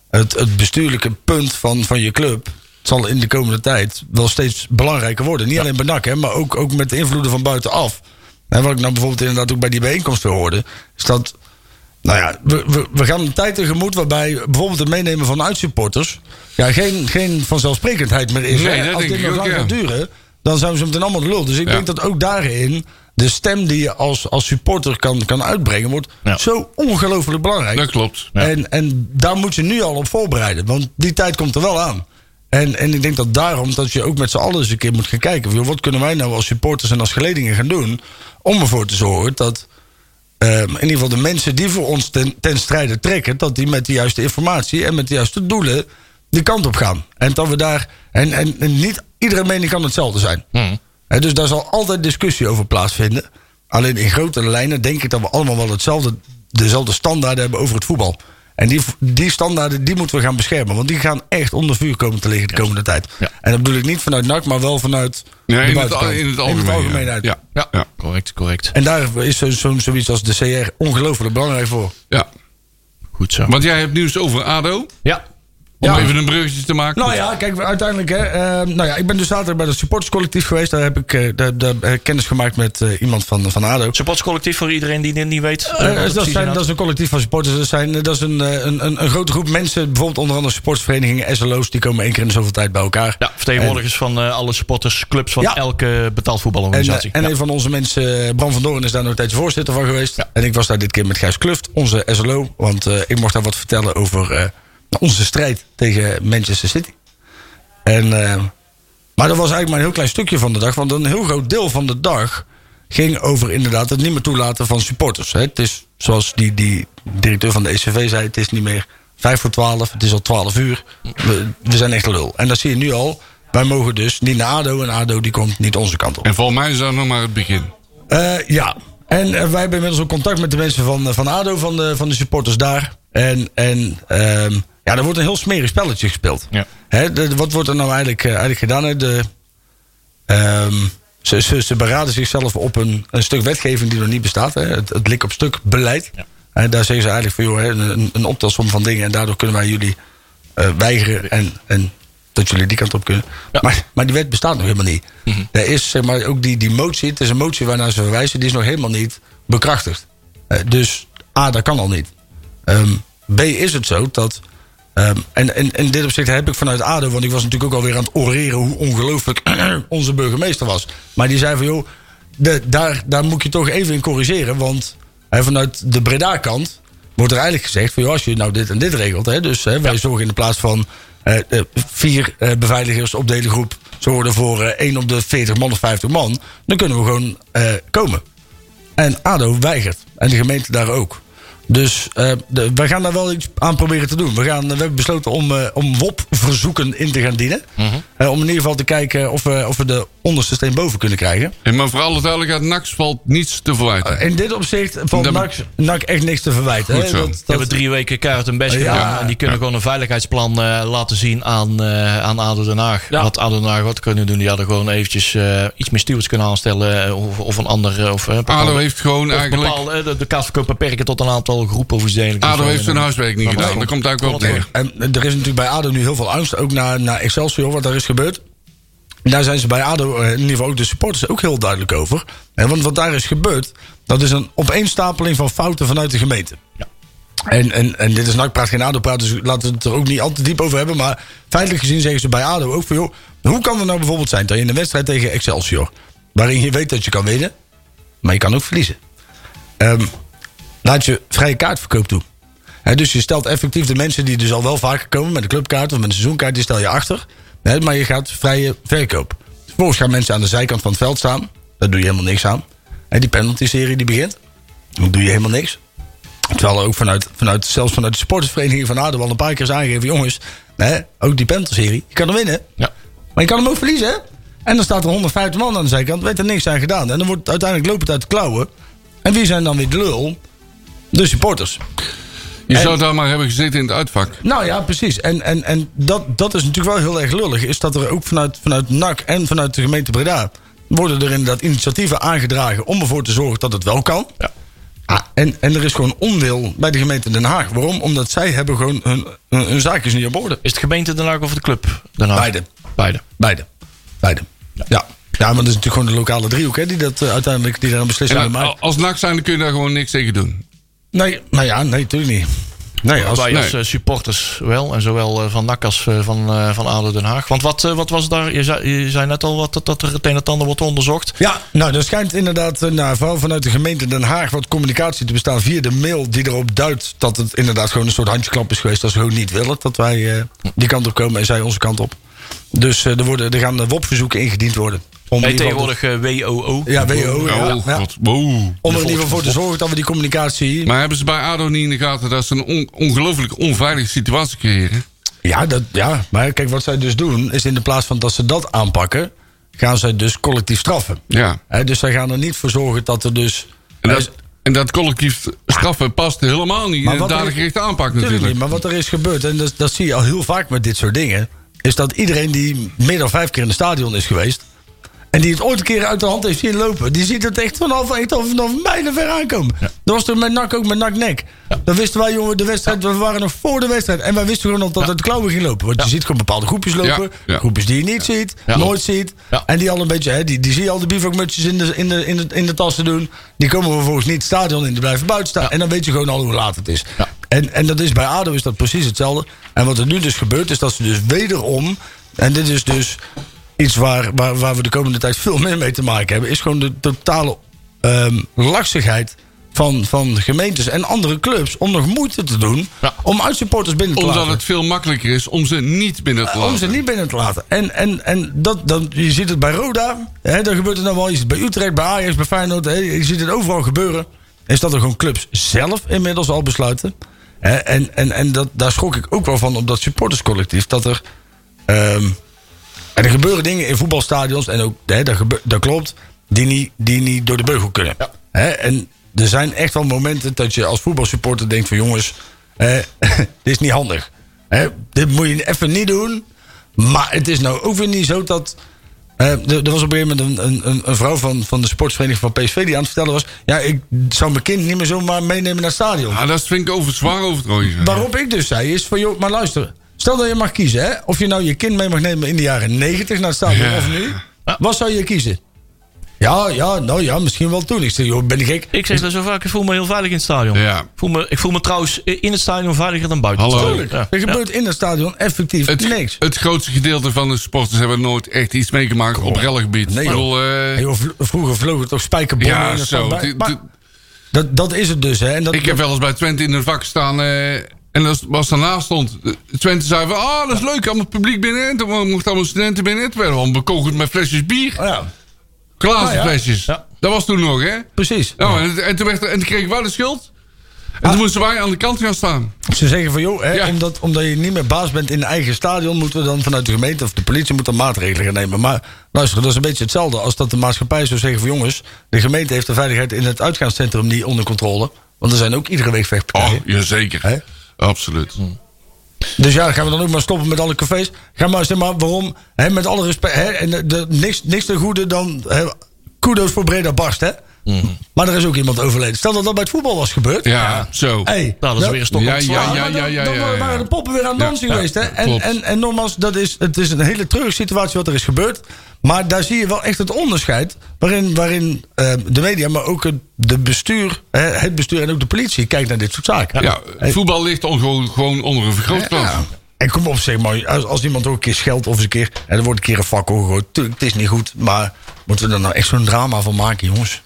het, het bestuurlijke punt van, van je club... zal in de komende tijd wel steeds belangrijker worden. Niet alleen bij NAC, hè, maar ook, ook met de invloeden van buitenaf. En wat ik nou bijvoorbeeld inderdaad ook bij die bijeenkomsten hoorde... is dat nou ja, we, we, we gaan een tijd tegemoet waarbij bijvoorbeeld het meenemen van uitsupporters... Ja, geen, geen vanzelfsprekendheid meer is. Nee, hè. dat Als dit nog lang gaat duren, dan zijn we zo meteen allemaal de lul. Dus ik Ja. denk dat ook daarin de stem die je als, als supporter kan, kan uitbrengen... wordt Ja. zo ongelooflijk belangrijk. Dat klopt. Ja. En, en daar moet je nu al op voorbereiden. Want die tijd komt er wel aan. En, en ik denk dat daarom dat je ook met z'n allen eens een keer moet gaan kijken... van, joh, wat kunnen wij nou als supporters en als geledingen gaan doen... om ervoor te zorgen dat ehm, in ieder geval de mensen die voor ons ten, ten strijde trekken... dat die met de juiste informatie en met de juiste doelen die kant op gaan. En dat we daar... En, en, en niet iedere mening kan hetzelfde zijn. Hè, dus daar zal altijd discussie over plaatsvinden. Alleen in grote lijnen denk ik dat we allemaal wel hetzelfde, dezelfde standaarden hebben over het voetbal. En die, die standaarden die moeten we gaan beschermen. Want die gaan echt onder vuur komen te liggen de komende tijd. Ja. En dat bedoel ik niet vanuit NAC, maar wel vanuit Nee, de in, het, in het algemeen. ja. uit. Ja, Ja, ja. correct, correct. En daar is zo, zo, zoiets als de CR ongelooflijk belangrijk voor. ja. Goed zo. Want jij hebt nieuws over ADO. Ja, Om Ja. even een bruggetje te maken. Nou ja, kijk, uiteindelijk. Hè, eh, nou ja, ik ben dus zaterdag bij het supporterscollectief geweest. Daar heb ik eh, eh, kennis gemaakt met eh, iemand van, van ADO. supportscollectief voor iedereen die dit niet weet. Dat, zijn, dat is een collectief van supporters. Dat, zijn, dat is een, een, een, een grote groep mensen. Bijvoorbeeld onder andere supportersverenigingen, SLO's. Die komen één keer in de zoveel tijd bij elkaar. Ja, vertegenwoordigers van eh, alle supportersclubs van Ja. elke betaald En, voetbalorganisatie. en Ja. een van onze mensen, Bram van Doorn, is daar nog een tijdje voorzitter van geweest. En ik was daar dit keer met Gijs Kluft, onze SLO. Want eh, ik mocht daar wat vertellen over eh, onze strijd tegen Manchester City. En, eh, maar dat was eigenlijk maar een heel klein stukje van de dag. Want een heel groot deel van de dag ging over inderdaad het niet meer toelaten van supporters. Hè. Het is zoals die, die directeur van de ECV zei, het is niet meer vijf voor twaalf, het is al twaalf uur. We, we zijn echt lul. En dat zie je nu al. Wij mogen dus niet naar ADO en ADO die komt niet onze kant op. En volgens mij is dat nog maar het begin. Eh, ja, en eh, wij hebben inmiddels ook contact met de mensen van, van ADO, van de, van de supporters daar. En, en ehm, ja, er wordt een heel smerig spelletje gespeeld. Ja. Hè, de- wat wordt er nou eigenlijk, eh, eigenlijk gedaan? Hè? De, ehm, ze, ze, ze beraden zichzelf op een, een stuk wetgeving die nog niet bestaat. Hè? Het, het lik op stuk beleid. Ja. En daar zeggen ze eigenlijk van, joh, hè, een, een optelsom van dingen. En daardoor kunnen wij jullie eh, weigeren en, en dat jullie die kant op kunnen. Ja. Maar, maar die wet bestaat nog helemaal niet. Er is zeg maar ook die, die motie, het is een motie waarnaar ze verwijzen, die is nog helemaal niet bekrachtigd. Eh, dus A, dat kan al niet. Ehm, B, is het zo dat. ehm, en, en in dit opzicht heb ik vanuit ADO, want ik was natuurlijk ook alweer aan het oreren hoe ongelooflijk onze burgemeester was. Maar die zei van joh, de, daar, daar moet je toch even in corrigeren. Want vanuit de Breda-kant wordt er eigenlijk gezegd: van, joh, als je nou dit en dit regelt, dus wij zorgen in de plaats van eh, eh, vier eh, beveiligers op de hele groep, zorgen voor één op de 40 man of 50 man, dan kunnen we gewoon komen. En ADO weigert. En de gemeente daar ook. Dus eh, de, wij gaan daar wel iets aan proberen te doen. We, gaan, we hebben besloten om, eh, om WOP-verzoeken in te gaan dienen. Eh, om in ieder geval te kijken of we, of we de onderste steen boven kunnen krijgen. En maar voor alle duidelijkheid, Nax valt niets te verwijten. In dit opzicht valt Dat- NAC, NAC echt niks te verwijten. Goed zo. Dat, We dat- hebben drie weken keihard hun best gedaan. En die kunnen gewoon een veiligheidsplan eh, laten zien aan, eh aan ADO Den Haag. Ja. Wat ADO Den Haag wat kunnen doen. Die hadden gewoon eventjes eh, iets meer stewards kunnen aanstellen. eh, Of, of een ander... eh, Of, eh, bepaalde- ADO heeft gewoon eigenlijk... bepaalde, eh, de, de kaartverkoop beperken tot een aantal groepen of iets dergelijks. ADO Dus, heeft eh, zijn huiswerk niet gedaan. Daar komt het eigenlijk wel op neer. En er is natuurlijk bij ADO nu heel veel angst. Ook naar, naar Excelsior, wat daar is gebeurd. Daar zijn ze bij ADO, eh, in ieder geval ook de supporters, ook heel duidelijk over. Hè, Want wat daar is gebeurd, dat is een opeenstapeling van fouten vanuit de gemeente. Ja. En, en, en dit is NAC praat geen ADO praat, dus laten we het er ook niet al te diep over hebben. Maar feitelijk gezien zeggen ze bij ADO ook van... joh, hoe kan het nou bijvoorbeeld zijn dat je in een wedstrijd tegen Excelsior... waarin je weet dat je kan winnen, maar je kan ook verliezen... Ehm, laat je vrije kaartverkoop toe. Dus je stelt effectief de mensen die dus al wel vaker komen met een clubkaart of met een seizoenkaart, die stel je achter. Maar je gaat vrije verkoop. Vervolgens gaan mensen aan de zijkant van het veld staan. Daar doe je helemaal niks aan. Hè, die penalty-serie die begint. Dan doe je helemaal niks. Terwijl er ook vanuit, vanuit, zelfs vanuit de supportersvereniging van ADO al een paar keer is aangegeven... jongens, ook die penalty-serie, je kan hem winnen. Ja. Maar je kan hem ook verliezen, hè? En dan staat er 150 man aan de zijkant, weet er niks aan gedaan. En dan wordt uiteindelijk loopt het uit de klauwen. En wie zijn dan weer de lul? De supporters. Je En- zou daar maar hebben gezeten in het uitvak. Nou ja, precies. En, en, en dat, dat is natuurlijk wel heel erg lullig. Is dat er ook vanuit, vanuit NAC en vanuit de gemeente Breda... worden er inderdaad initiatieven aangedragen... om ervoor te zorgen dat het wel kan. Ja. Ah, en, en er is gewoon onwil bij de gemeente Den Haag. Waarom? Omdat zij hebben gewoon hun, hun, hun zaakjes niet op orde. Is het gemeente Den Haag of de club Den Haag? Beide. Beide. Beide. Beide. Ja. ja. maar dat is natuurlijk gewoon de lokale driehoek... Hè, die dat eh, uiteindelijk die daar een beslissing En mee maakt. als Nax zijn, dan kun je daar gewoon niks tegen doen. Nee, nou ja, nee, natuurlijk niet. Nee, als, Wij als eh, supporters wel. En zowel eh, van NAC als eh, van, eh, van ADO Den Haag. Want wat, wat was daar? Je zei, je zei net al wat, dat, dat er het een en het ander wordt onderzocht. Ja, nou, er schijnt inderdaad, nou, vooral vanuit de gemeente Den Haag, wat communicatie te bestaan via de mail die erop duidt dat het inderdaad gewoon een soort handjeklap is geweest. Dat ze gewoon niet willen dat wij eh, die kant op komen en zij onze kant op. Dus eh, er, worden, er gaan WOP-verzoeken ingediend worden. Om geval- tegenwoordig eh, WOO. Ja, WO. Ja, oh, ja. Om er in ieder geval voor te zorgen dat we die communicatie. Maar hebben ze bij ADO niet in de gaten dat ze een on- ongelooflijk onveilige situatie creëren? Ja, dat, ja, maar kijk, wat zij dus doen, is in de plaats van dat ze dat aanpakken, gaan zij dus collectief straffen. Ja. Dus zij gaan er niet voor zorgen dat er dus. En dat, en dat collectief straffen past helemaal niet in de er- dadengerichte aanpak Tuurlijk natuurlijk. niet, maar wat er is gebeurd, en dat, dat zie je al heel vaak met dit soort dingen, is dat iedereen die meer dan vijf keer in het stadion is geweest. En die het ooit een keer uit de hand heeft zien lopen. Die ziet het echt vanaf, echt vanaf mijlen ver aankomen. Dat was toen met NAC ook met NAC-nek. Dan wisten wij, jongen, de wedstrijd, we waren nog voor de wedstrijd. En wij wisten gewoon dat het klauwen ging lopen. Want je ziet gewoon bepaalde groepjes lopen. Groepjes die je niet ziet, nooit ziet. En die al een beetje, hè, die, die zie je al de bivakmutsjes in de, in, de, in, de, in de tassen doen. Die komen vervolgens niet het stadion in, die blijven buiten staan. En dan weet je gewoon al hoe laat het is. En, en dat is bij ADO is dat precies hetzelfde. En wat er nu dus gebeurt, is dat ze dus wederom... En dit is dus iets waar, waar, waar we de komende tijd veel meer mee te maken hebben... is gewoon de totale ehm laksigheid van, van gemeentes en andere clubs... om nog moeite te doen Ja. om uitsupporters binnen te Omdat laten. het veel makkelijker is om ze niet binnen te laten. Om ze niet binnen te laten. En, en, en dat, dan, je ziet het bij Roda. Hè, daar gebeurt het nou wel. Je ziet het bij Utrecht, bij Ajax, bij Feyenoord. Hè, je ziet het overal gebeuren. is dat er gewoon clubs zelf inmiddels al besluiten. Hè, en en, en dat, daar schrok ik ook wel van op dat supporterscollectief. Dat er. ehm, en er gebeuren dingen in voetbalstadions. En ook, hè, dat, gebe- dat klopt. Die niet, die niet door de beugel kunnen. Hè, en er zijn echt wel momenten dat je als voetbalsupporter denkt: van jongens, dit is niet handig. Hè, dit moet je even niet doen. Maar het is nou ook weer niet zo dat. eh, er, er was op een gegeven moment een, een, een vrouw van, van de sportsvereniging van PSV die aan het vertellen was: Ja, ik zou mijn kind niet meer zomaar meenemen naar het stadion. Ja, dat vind ik over zwaar overtrouwen. Waarop ik dus zei is van joh, maar luister. Stel dat je mag kiezen, hè? Of je nou je kind mee mag nemen in de jaren 90 naar het stadion Ja. of nu. Wat zou je kiezen? Ja, ja, nou ja, misschien wel toen. Ik zei, joh, ben ik gek? Ik zeg dat zo vaak, ik voel me heel veilig in het stadion. Ja. Ik, voel me, ik voel me trouwens in het stadion veiliger dan buiten. Hallo. het. Ja. Er gebeurt in het stadion effectief Het, niks. het grootste gedeelte van de sporters hebben nooit echt iets meegemaakt op relgebied. Nee, bedoel, eh, joh, vl- vroeger vlogen toch spijkerbommen ja, in het zo. Maar dat, dat is het dus, hè? En dat, ik heb wel eens bij Twente in een vak gestaan. eh, en als, als daarnaast stond, eh, Twente zei van, ah, dat is leuk, allemaal publiek binnen. En toen mochten allemaal studenten binnen. Toen werden bekogeld met flesjes bier. Oh ja, Ah, ja. Dat was toen nog, hè? precies. Nou, en, en, toen werd er, en toen kregen wij de schuld. En Ah. toen moesten wij aan de kant gaan staan. Ze zeggen van, joh, hè, Ja. omdat, omdat je niet meer baas bent in eigen stadion... moeten we dan vanuit de gemeente of de politie moet dan maatregelen gaan nemen. Maar luister, dat is een beetje hetzelfde als dat de maatschappij zou zeggen van... jongens, de gemeente heeft de veiligheid in het uitgaanscentrum niet onder controle. Want er zijn ook iedere week Oh, vechtpartijen. jazeker. Hè? Absoluut. Dus ja, gaan we dan ook maar stoppen met alle cafés? Ga maar, zeg maar, waarom? Hè, met alle respect, hè, en de- niks, niks te goede dan... Hè, kudos voor Breda Barst, hè? Maar er is ook iemand overleden. Stel dat dat bij het voetbal was gebeurd. Ja, zo. Hey, Nou, dat is weer een stok Ja, ja, ja, ja, ja, dan ja, ja. waren de poppen weer aan het Ja, dansen ja, geweest. Hè? En, en, en nogmaals, dat is, het is een hele treurige situatie wat er is gebeurd. Maar daar zie je wel echt het onderscheid. Waarin, waarin eh, de media, maar ook het, de bestuur, hè, het bestuur en ook de politie kijkt naar dit soort zaken. Ja, Hey, voetbal ligt on- gewoon, gewoon onder een vergrootglas. ja. En kom op, zeg maar, als, als iemand ook een keer scheldt of eens een keer... En er wordt een keer een fakkel gegooid. Tuurlijk, het is niet goed. Maar moeten we er nou echt zo'n drama van maken, jongens?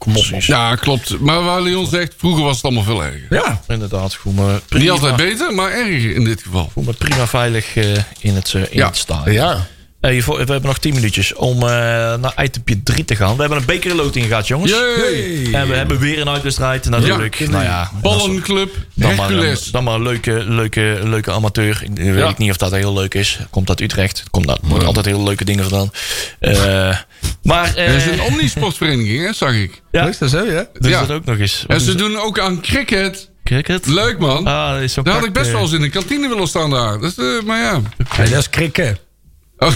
Kom op, man. Ja, klopt. Maar waar Leon zegt, vroeger was het allemaal veel erger. Ja. Inderdaad, voel me prima, Niet altijd beter, maar erger in dit geval. ik voel me prima veilig eh, in het, eh, in Ja. het stadion. Ja. Voor- we hebben nog 10 minuutjes om eh, naar itempje 3 te gaan. We hebben een bekerloting gehad, jongens. Yay! En we hebben weer een uitwedstrijd natuurlijk. Ja. nou ja, Ballenclub dan maar, Hercules. dan maar een leuke, leuke, leuke amateur. Ik weet Ja. niet of dat heel leuk is. Komt uit Utrecht. Komt dat, wordt altijd hele leuke dingen gedaan. Eh, maar eh Het is een omnisportvereniging, hè, zag ik. ja, Is dat zo, ja? dus Ja. dat ook nog eens. En ze doen ook aan cricket. Cricket? Leuk, man. Ah, dat is zo'n Daar had ik best eh, wel eens in de kantine willen staan daar. Dat is, eh, maar ja. Dat is krikken. Oh,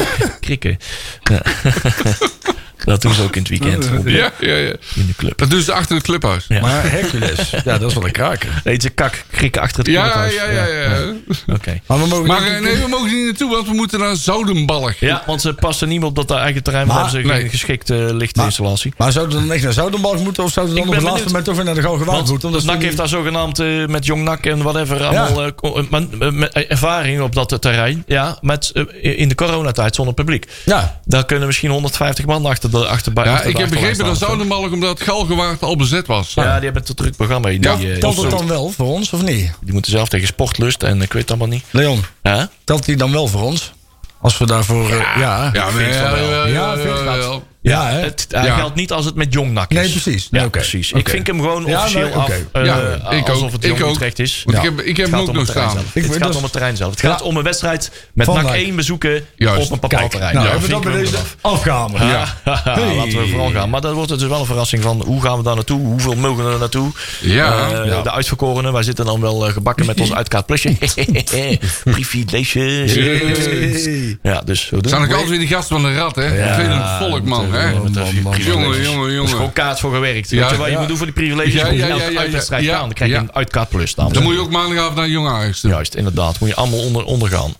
krikken. Ja. dat doen ze ook in het weekend. op- ja, ja, ja. In de club. Dat doen ze achter het clubhuis. Ja. Maar Hercules, ja, dat is wel een kraker. Nee, ze kak, krikken achter het Ja, clubhuis. ja, ja, ja. Oké. Maar we mogen Maar niet- eh, nee, we mogen niet naartoe, want we moeten naar Zoudenballig. Ja, want ze passen niet op dat eigen terrein. Maar Maar- hebben ze nee. geschikte lichtinstallatie. Maar zouden we dan echt naar Zoudenbalg moeten? Of zouden we dan op het laatste moment toch weer naar de Galgenwaard moeten? Omdat NAC heeft daar zogenaamd eh, met Jong NAC en whatever allemaal eh, eh, ervaring op dat terrein. Ja, met, eh, in de coronatijd zonder publiek. Ja, Daar kunnen misschien 150 man achter de achterbij. Ja, achter ik de heb begrepen dat. Zoudenballig omdat Galgenwaard al bezet was. Ja, die hebben een druk programma. Die, Ja, eh, telt het dan wel voor ons of niet? die moeten zelf tegen Sportlust en ik weet het allemaal niet. Leon, Ja? telt die dan wel voor ons? Als we daarvoor... eh, ja, Ja, wel. ja, Ja, ja, vind ik ja, dat. Ja. Ja, hè? Het hij Ja. geldt niet als het met Jong NAC is. Nee, precies. Nee, ja, precies. Ik vind hem gewoon Ja, officieel nee, af. oké. eh, Ja, ik alsof ook. het Ik Jong. Utrecht is. Want Ja. ik heb, ik heb hem ook nog staan. zelf. Het gaat dus- om het terrein zelf. Het Ja. gaat om een wedstrijd met Van NAC NAC. 1 bezoeken Juist. op een bepaald terrein. nou, Ja, hebben we dat bij deze hem afgehamerd. af. Ja, Hey. laten we vooral gaan. Maar dan wordt het dus wel een verrassing van hoe gaan we daar naartoe? Hoeveel mogen we er naartoe? Ja. Eh, Ja. De uitverkorenen, wij zitten dan wel eh, gebakken met ons uitkaartplusje. Privileges. Hey. Ja, dus. Zijn ook altijd weer die gasten van de rat, hè? Vervelend volk, man, hè? Privileges. Jongen, jongen, Er is gewoon jongen. kaart voor gewerkt. Ja, Weet je wat je ja. moet doen voor die privileges? Ja, Ja, moet je ja, elke ja. Dan krijg je Ja. een uitkaartplus staan. Dan moet je ook maandagavond naar Jong Ajax. Juist, inderdaad. Moet je allemaal onder, ondergaan.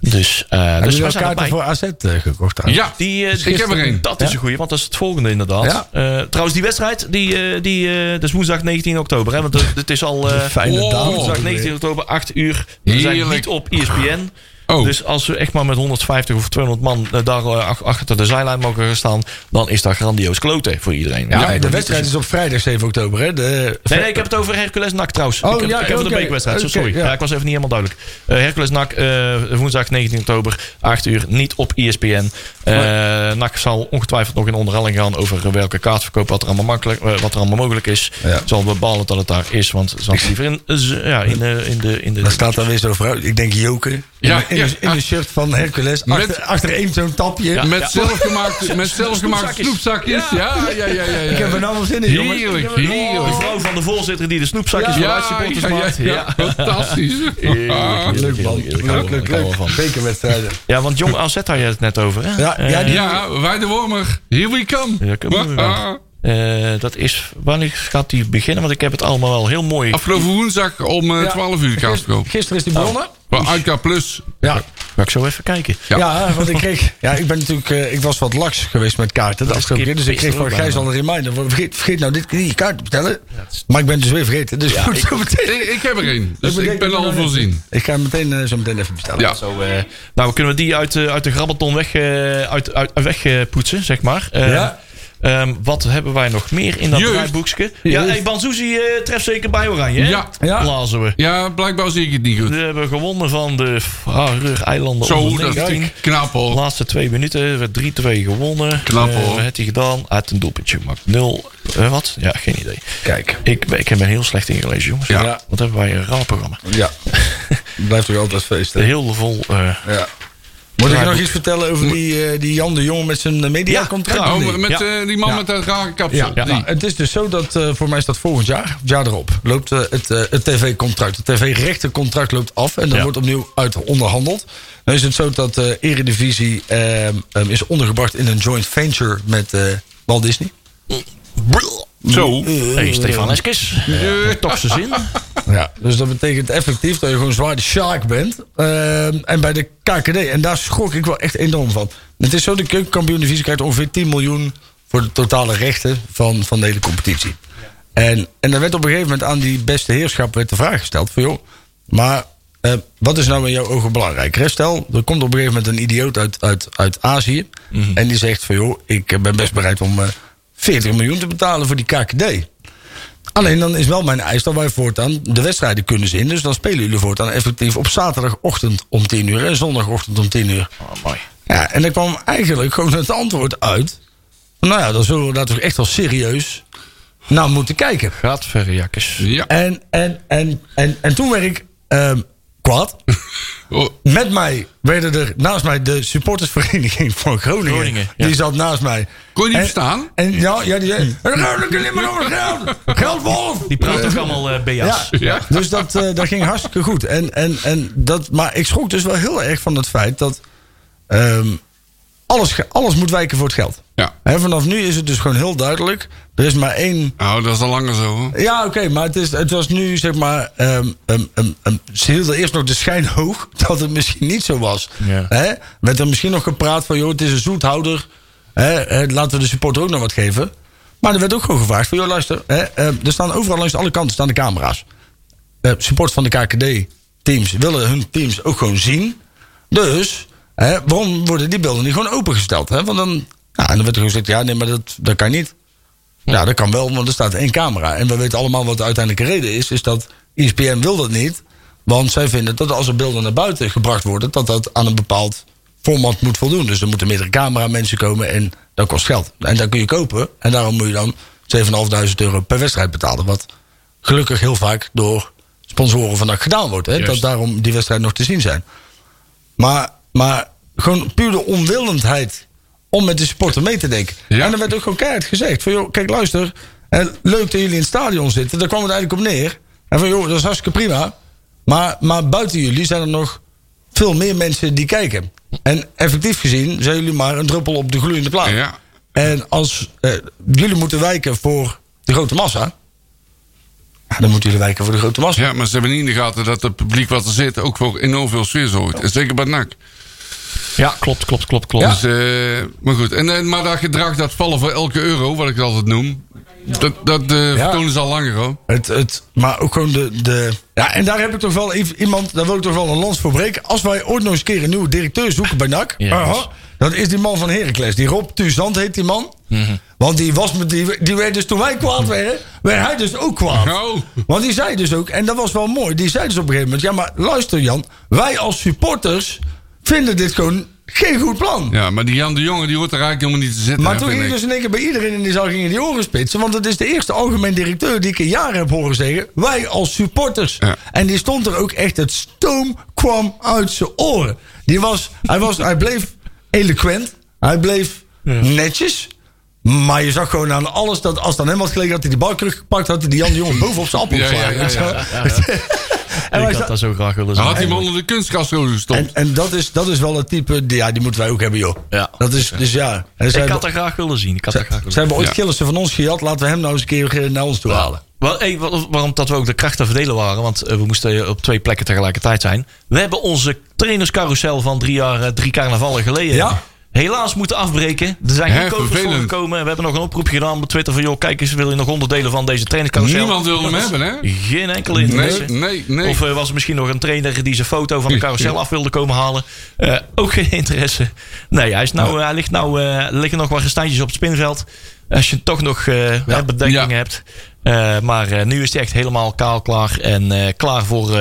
Dus, eh dus wel zijn kaarten voor AZ eh, gekocht trouwens? Ja, Die, eh, ik heb er een. Dat is een goeie, want dat is het volgende inderdaad. Eh, trouwens, die wedstrijd, die, die, eh, dat is woensdag 19 oktober. Hè, want het, is al Fijne woensdag 19 oktober, 8 uur. We zijn niet op ESPN. Oh. Dus als we echt maar met 150 of 200 man eh, daar eh, ach- achter de zijlijn mogen gaan staan... dan is dat grandioos kloten voor iedereen. Ja, de wedstrijd is op vrijdag 7 oktober, hè? De, Nee, nee, ik heb het over Hercules NAC trouwens. Oh, ik heb, ja, ik heb het oké. de Oké, Sorry, ja. ja. ik was even niet helemaal duidelijk. Eh, Hercules NAC, eh, woensdag 19 oktober, 8 uur, niet op ESPN. NAC zal ongetwijfeld nog in onderhandeling gaan over welke kaartverkoop, wat er allemaal, makkelijk, wat er allemaal mogelijk is. Ja. Zal bepalen dat het daar is, want ik liever in, ja, in, de, in, de, in de... Daar staat dan weer zo vooruit. Ik denk Joker. Ja, in, ja, de, in de shirt van Hercules. Met- Achter, achter één zo'n tapje. Met zelfgemaakte, met zelfgemaakte Snoepzakjes. Ja, ja, ja. ja, ja. Ik heb er nou wel zin in, jongen. Heerlijk, De heerlijk. vrouw van de voorzitter die de snoepzakjes voor ja, ja, maakt. ja. Fantastisch. Heerlijk, heerlijk, Leuk man. Leuk, leuk, leuk. Bekerwedstrijden. Ja, want Jong AZ had je het net over, hè? Ja, ja, die- Ja, wij de Wormer. Here we come. Ja, Eh, dat is, wanneer gaat die beginnen? Want ik heb het allemaal wel heel mooi. Afgelopen woensdag om eh, Ja. 12 uur de kaart verkopen. Gisteren is die begonnen. Bij IK Plus. Ja. Ga ik zo even kijken. Ja. Ja. want ik kreeg... Ja, ik ben natuurlijk... eh, ik was wat laks geweest met kaarten de afgelopen keer. Dus ik kreeg van Gijs al een reminder. Vergeet, vergeet nou dit je kaart te bestellen. Maar ik ben dus weer vergeten. Dus ik, Ik, ik heb er één. Dus ik ben het al voorzien. ik ga hem meteen, eh, zo meteen even bestellen. Ja. Zo, eh, nou, kunnen we die uit, eh, uit de grabbelton weg, eh, uit, uit, wegpoetsen, zeg maar. Eh, Ja. Ehm, wat hebben wij nog meer in dat Jeugd. draaiboekje? Ja, hey, Banzuzi eh, treft zeker bij Oranje, hè? Ja. Ja. Lazen we. Ja, blijkbaar zie ik het niet goed. We hebben gewonnen van de Faroe-eilanden Zo, dat is 19. knap hoor. Laatste twee minuten, werd 3-2 gewonnen. Knap, Eh, hoor. Wat heeft hij gedaan? Uit een doelpuntje gemaakt. Nul. eh, wat? Ja, geen idee. Kijk. Ik, ik heb er heel slecht ingelezen, jongens. Ja. Wat hebben wij een raar programma. Ja. Blijft toch altijd feest, hè? Heel vol. eh, Ja. Moet ik nog iets vertellen over die, eh, die Jan de Jong met zijn eh, mediacontract? Ja, Oh, met Ja. eh, die man Ja. met dat rare kapsel. Nou, het is dus zo dat eh, voor mij is dat volgend jaar, het jaar erop, loopt het, eh, het tv-contract. Het tv-rechtencontract loopt af en dan Ja. wordt opnieuw uit onderhandeld. Dan is het zo dat de Eredivisie ehm, is ondergebracht in een joint venture met eh, Walt Disney. Zo. hey, Stefan Eskes. Ja. Toch zijn zin. Ja, dus dat betekent effectief dat je gewoon zwaar de shark bent. Ehm, en bij de KKD, en daar schrok ik wel echt enorm van. Het is zo, de keukenkampioen-divisie krijgt ongeveer 10 miljoen... voor de totale rechten van, van de hele competitie. En, en er werd op een gegeven moment aan die beste heerschap werd de vraag gesteld... van joh, maar eh, wat is nou in jouw ogen belangrijk? Hè? Stel, er komt op een gegeven moment een idioot uit, uit, uit Azië... en die zegt van joh, ik ben best bereid om eh 40 miljoen te betalen voor die KKD... Alleen dan is wel mijn eis dat wij voortaan de wedstrijden kunnen zien. Dus dan spelen jullie voortaan effectief op zaterdagochtend om 10 uur en zondagochtend om 10 uur. Oh, mooi. Ja, en dan kwam eigenlijk gewoon het antwoord uit. Nou ja, dan zullen we daar toch echt wel serieus naar moeten kijken. Gaat verre jakkes. Ja. En, en, en, en, en toen werd ik ehm, kwaad. Met mij werden er naast mij de supportersvereniging van Groningen. Groningen, ja. Die zat naast mij. Kon je niet En- verstaan? En ja, ja die zei: "En dan gaan we alleen maar over geld. Geld, Wolf! Die praat ook allemaal eh BA's. Ja, Ja. dus dat, eh, dat ging hartstikke goed. En, en, en dat, maar ik schrok dus wel heel erg van het feit dat ehm, alles, alles moet wijken voor het geld. Ja. Vanaf nu is het dus gewoon heel duidelijk. Er is maar één. Nou, dat is al langer zo hoor. Ja, oké, maar het, is, het was nu zeg maar. ehm, ehm, ehm, ehm, ze hielden eerst nog de schijn hoog dat het misschien niet zo was. Ja. Hè? Werd er misschien nog gepraat van, joh, het is een zoethouder. Hè? hè, laten we de supporter ook nog wat geven. Maar er werd ook gewoon gevraagd van, joh, luister. Hè? eh, er staan overal langs alle kanten staan de camera's. Eh support van de KKD-teams willen hun teams ook gewoon zien. Dus, hè, waarom worden die beelden niet gewoon opengesteld? Hè? Want dan, ja, en dan werd er gezegd, ja, nee, maar dat, dat kan niet. Ja, dat kan wel, want er staat één camera. En we weten allemaal wat de uiteindelijke reden is. Is dat E ESPN wil dat niet. Want zij vinden dat als er beelden naar buiten gebracht worden... dat dat aan een bepaald format moet voldoen. Dus er moeten meerdere cameramensen komen en dat kost geld. En dat kun je kopen. En daarom moet je dan 7.500 euro per wedstrijd betalen. Wat gelukkig heel vaak door sponsoren van dat gedaan wordt. Hè? Juist. Dat daarom die wedstrijden nog te zien zijn. Maar, maar gewoon puur de onwillendheid om met de supporter mee te denken. Ja. En dan werd ook gewoon keihard gezegd: van joh, kijk, luister. Leuk dat jullie in het stadion zitten. Daar kwam het eigenlijk op neer. En van joh, dat is hartstikke prima. Maar, maar buiten jullie zijn er nog veel meer mensen die kijken. En effectief gezien zijn jullie maar een druppel op de gloeiende plaat. Ja. En als eh, jullie moeten wijken voor de grote massa. dan moeten jullie wijken voor de grote massa. Ja, maar ze hebben niet in de gaten dat het publiek wat er zit ook voor enorm veel sfeer zorgt. Zeker bij NAC. Ja, klopt, klopt, klopt, klopt. Ja. Dus, eh, maar goed, en, eh, maar dat gedrag, dat vallen voor elke euro, wat ik het altijd noem. Dat, dat eh, Ja. vertonen ze al langer hoor. Het, het, maar ook gewoon de, de. Ja, en daar heb ik toch wel even iemand. Daar wil ik toch wel een lans voor breken. Als wij ooit nog eens een keer een nieuwe directeur zoeken bij NAC. Dat is die man van Heracles. Die Rob Tuzand heet die man. Mhm. Want die was met die, die werd dus toen wij kwaad werden, werd hij dus ook kwaad. Oh. Want die zei dus ook, en dat was wel mooi. Die zei dus op een gegeven moment: Ja, maar luister Jan, wij als supporters vinden dit gewoon geen goed plan. Ja, maar die Jan de Jonge die hoort er eigenlijk helemaal niet te zitten. Maar hè, toen ging ik. dus in één keer bij iedereen in die zaal gingen die oren spitsen. Want het is de eerste algemeen directeur die ik in jaren heb horen zeggen. Wij als supporters. Ja. En die stond er ook echt, het stoom kwam uit zijn oren. Die was, hij, was, hij bleef eloquent. Hij bleef netjes. Maar je zag gewoon aan alles dat als het aan hem had gelegen, had hij die bal teruggepakt, had hij die Jan de Jonge bovenop zijn appel Ja, ja, geslagen. ja. En ik had dat zo graag willen Dan zien. had hij hem onder de kunstkastro gestopt. en, en dat, is, dat is wel het type, die, ja, die moeten wij ook hebben, joh. Ja. Dat is, dus ja. En Ik had dat graag willen zien. Ik had dat graag Ze willen hebben ooit Ja. Gillissen van ons gejat. Laten we hem nou eens een keer eh, naar ons toe halen. Wel, hey, wa- waarom dat we ook de krachten verdelen waren. Want eh, we moesten op twee plekken tegelijkertijd zijn. We hebben onze trainerscarousel van drie jaar, eh, drie carnavallen geleden. Ja. Helaas moeten afbreken. Er zijn geen voor gekomen. We hebben nog een oproepje gedaan op Twitter van... joh, kijk eens, wil je nog onderdelen van deze trainerscarousel? Niemand wilde hem hebben, hè? Geen enkele interesse. Nee, nee, nee. Of eh, was er misschien nog een trainer die zijn foto van de carousel af wilde komen halen? Eh, ook geen interesse. Nee, hij, is nou, hij ligt nou, er liggen nog wat restantjes op het spinveld. Als je toch nog hè, bedenkingen Ja. hebt. Maar nu is hij echt helemaal kaal klaar. En klaar voor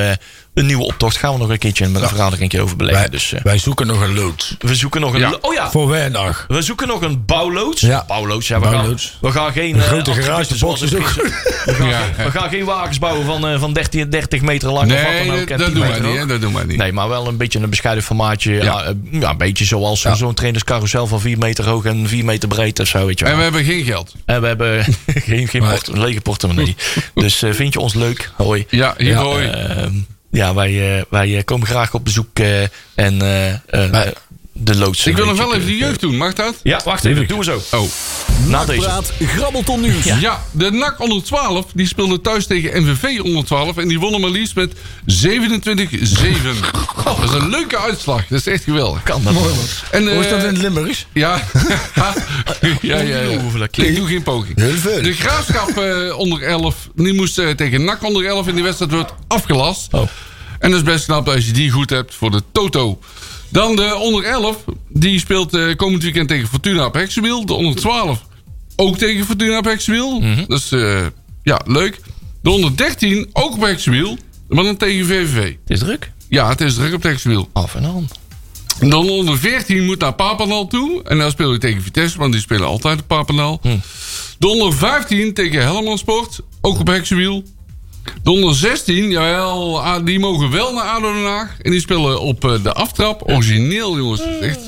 een nieuwe optocht. Gaan we nog een keertje met een vergadering over beleggen. Wij, Dus eh, wij zoeken nog een loods. we zoeken nog een... Ja. Oh ja, Voor Wijndag. we zoeken nog een bouwloods. Ja. Bouwloods, ja. We, Bouwloods. Gaan, we gaan geen... Een eh, grote garagebox is ook We gaan, Ja. we gaan geen wagens bouwen van, eh, van 30, 30 meter lang. of wat dan Nee, ook, dat, dat 10 doen wij niet, hè? Dat doen wij niet. Nee, maar wel een beetje een bescheiden formaatje. Ja. Ja. ja, een beetje zoals zo'n trainerscarousel van 4 meter hoog en 4 meter breed of zo. Weet je wel. En we hebben geen geld. En we hebben geen, geen port- een lege portemonnee. dus eh, vind je ons leuk? Hoi. Ja, hier Ja, je. Ehm, ja, wij, eh, wij eh, komen graag op bezoek eh, en de loods. Ik wil nog wel even de jeugd doen, mag dat? Ja, wacht even. Doen we zo. Oh. Na deze. Grabbelton Nieuws. Ja. de NAC onder 12 die speelde thuis tegen MVV onder 12 en die wonnen maar liefst met 27-7. Dat is een leuke uitslag, dat is echt geweldig. Kan dat Mooi man. Hoe is dat eh, in het Limburgs? Ja, ja, ja, ja. Ik doe geen poging. Heel veel. De graafschap eh, onder 11, die moest eh, tegen NAC onder 11 en die wedstrijd wordt afgelast. Oh. En dat is best knap als je die goed hebt voor de Toto. Dan de onder 11, die speelt eh, komend weekend tegen Fortuna op Heksenwiel. De onder 12 ook tegen Fortuna op Heksenwiel. Mhm. Dat is eh, ja, leuk. De onder 13 ook op Heksenwiel, maar dan tegen VVV. Het is druk. Ja, het is druk op Heksenwiel. Af en aan. Dan onder 14 moet naar Papendal toe. En daar speel je tegen Vitesse, want die spelen altijd op Papendal. Hm. De onder 15 tegen Helmond Sport, ook op Heksenwiel. De onder 16, jawel, ah, die mogen wel naar ADO Den Haag. En die spelen op eh, de aftrap. Origineel, jongens. Echt.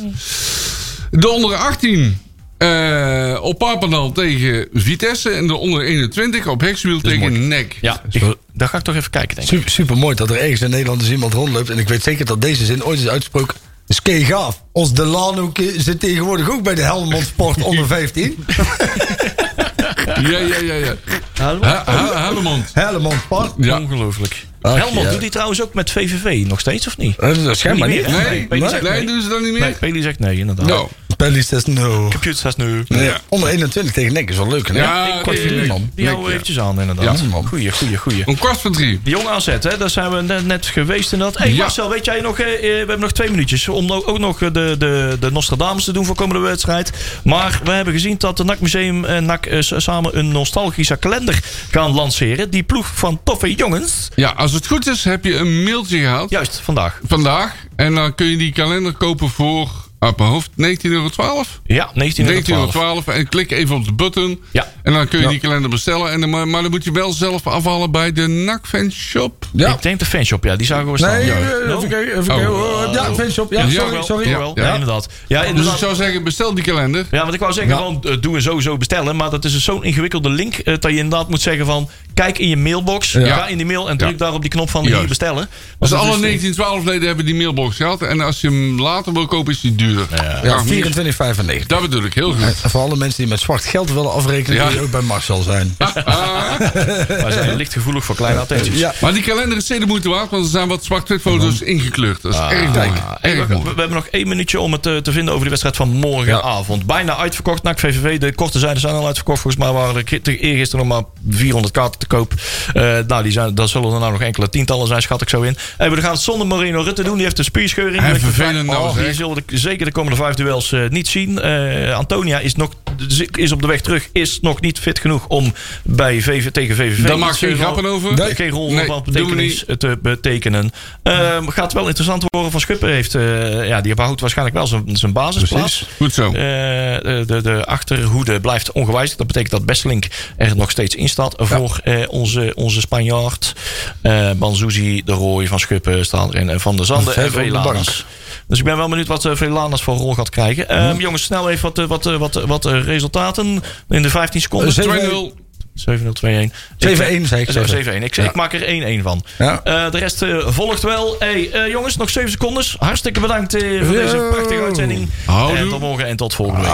De onder 18 eh, op Papendal tegen Vitesse. En de onder 21 op Heksenwiel tegen NEC. Ja, ik, daar ga ik toch even kijken, denk ik. Super, super mooi dat er ergens in Nederland dus iemand rondloopt. En ik weet zeker dat deze zin ooit is uitgesproken. is kei gaaf. Ons Delano ki- zit tegenwoordig ook bij de Helmond Sport onder 15. Ja, ja, ja. ja. Helmond. Helmond. Ja. Ongelooflijk. Ach, Helmond ja. doet die trouwens ook met VVV nog steeds, of niet? Dat is schijnbaar Niet meer? Nee, nee, zegt nee. doen ze dat niet meer? Nee, Peli zegt nee, inderdaad. Nou, Pelly says no. Computer says nu. Ja. Onder 21 tegen Nek is wel leuk. Hè? Ja, Kwart voor eh, drie, man. Die Nek, houden we eventjes aan, inderdaad. Ja, man. Goeie, goeie, goeie. Om kwart voor drie. De jonge AZ, hè, daar zijn we net, net geweest inderdaad. Hey Ja. Marcel, weet jij nog, eh, eh, we hebben nog twee minuutjes om no- ook nog de, de, de Nostradamus te doen voor komende wedstrijd. Maar we hebben gezien dat de NAC Museum en NAC eh, samen een nostalgische kalender gaan lanceren. Die ploeg van toffe jongens. Ja, als het goed is, heb je een mailtje gehad Juist, vandaag. vandaag. En dan kun je die kalender kopen voor, uit mijn hoofd, 19,12 euro. Ja, 1912. 19,12 en klik even op de button. Ja. En dan kun je die kalender bestellen. En dan, maar, maar dan moet je wel zelf afhalen bij de NAC Fanshop. Ja. Ik denk de fanshop, ja, die zagen we staan. Nee, Ja. eh, even kijken. Even kijken. Oh. Oh, Ja, fanshop. Ja, Ja, sorry. Wel, sorry. wel, Ja. ja, inderdaad. Ja, Dus ik zou zeggen, bestel die kalender. Ja, want ik wou zeggen, gewoon eh, doe en sowieso bestellen. Maar dat is dus zo'n ingewikkelde link. eh, dat je inderdaad moet zeggen van... Kijk in je mailbox. Ga in die mail en druk Ja. daar op die knop van Juist. hier bestellen. Dus alle het is- 1912 leden hebben die mailbox gehad. En als je hem later wil kopen, is die duurder. Ja, meer. 24,95. Dat bedoel ik, heel goed. En voor alle mensen die met zwart geld willen afrekenen, Ja. je ook bij Marcel zijn. Wij zijn licht gevoelig voor kleine attenties. Ja. Maar die kalender is zeker de moeite waard, want er zijn wat zwart-wit foto's ingekleurd. Dat is erg mooi. Hey, Erg Ah, we, mooi. we hebben nog één minuutje om het eh, te vinden over die wedstrijd van morgenavond. Bijna uitverkocht. NAC VVV, de korte zijden zijn al uitverkocht. Volgens mij waren er eergisteren nog maar 400 kaarten te koop. Eh, nou, die zijn, daar zullen er nou nog enkele tientallen zijn, schat ik zo in. En we gaan het zonder Marino Rutte doen. Die heeft een spierscheuring. En Die vervelend nou, oh, Die zeg. zullen de- zeker de komende vijf duels eh, niet zien. Eh, Antonia is, nog, is op de weg terug. Is nog niet fit genoeg om bij VV, tegen VVV... Daar maak iets, geen grappen over. Nee, geen rol Nee, van betekenis te betekenen. Ehm, gaat wel interessant worden. Van Schuppen heeft, eh, ja, die behoudt waarschijnlijk wel zijn, zijn basisplaats. Goed zo. Eh, de, de achterhoede blijft ongewijzigd. Dat betekent dat Besselink er nog steeds in staat voor eh, onze, onze Spanjaard. Eh Banzuzi, De Rooij, Van Schuppen staan erin. En Van der Zanden en Velanas. Dus ik ben wel benieuwd wat uh, Velanas voor rol gaat krijgen. Ehm, Jongens, snel even wat, eh, wat, eh, wat, eh, wat eh, resultaten in de 15 seconden. Zeven- 2-0. 7-0-2-1. 7-1 zei ik. 7-1. Ik, Ja. ik maak er 1-1 van. Ja. Eh, de rest eh, volgt wel. Hey, eh, jongens, nog 7 seconden. Hartstikke bedankt eh, voor deze prachtige uitzending. Houdoe. En tot morgen en tot volgende week.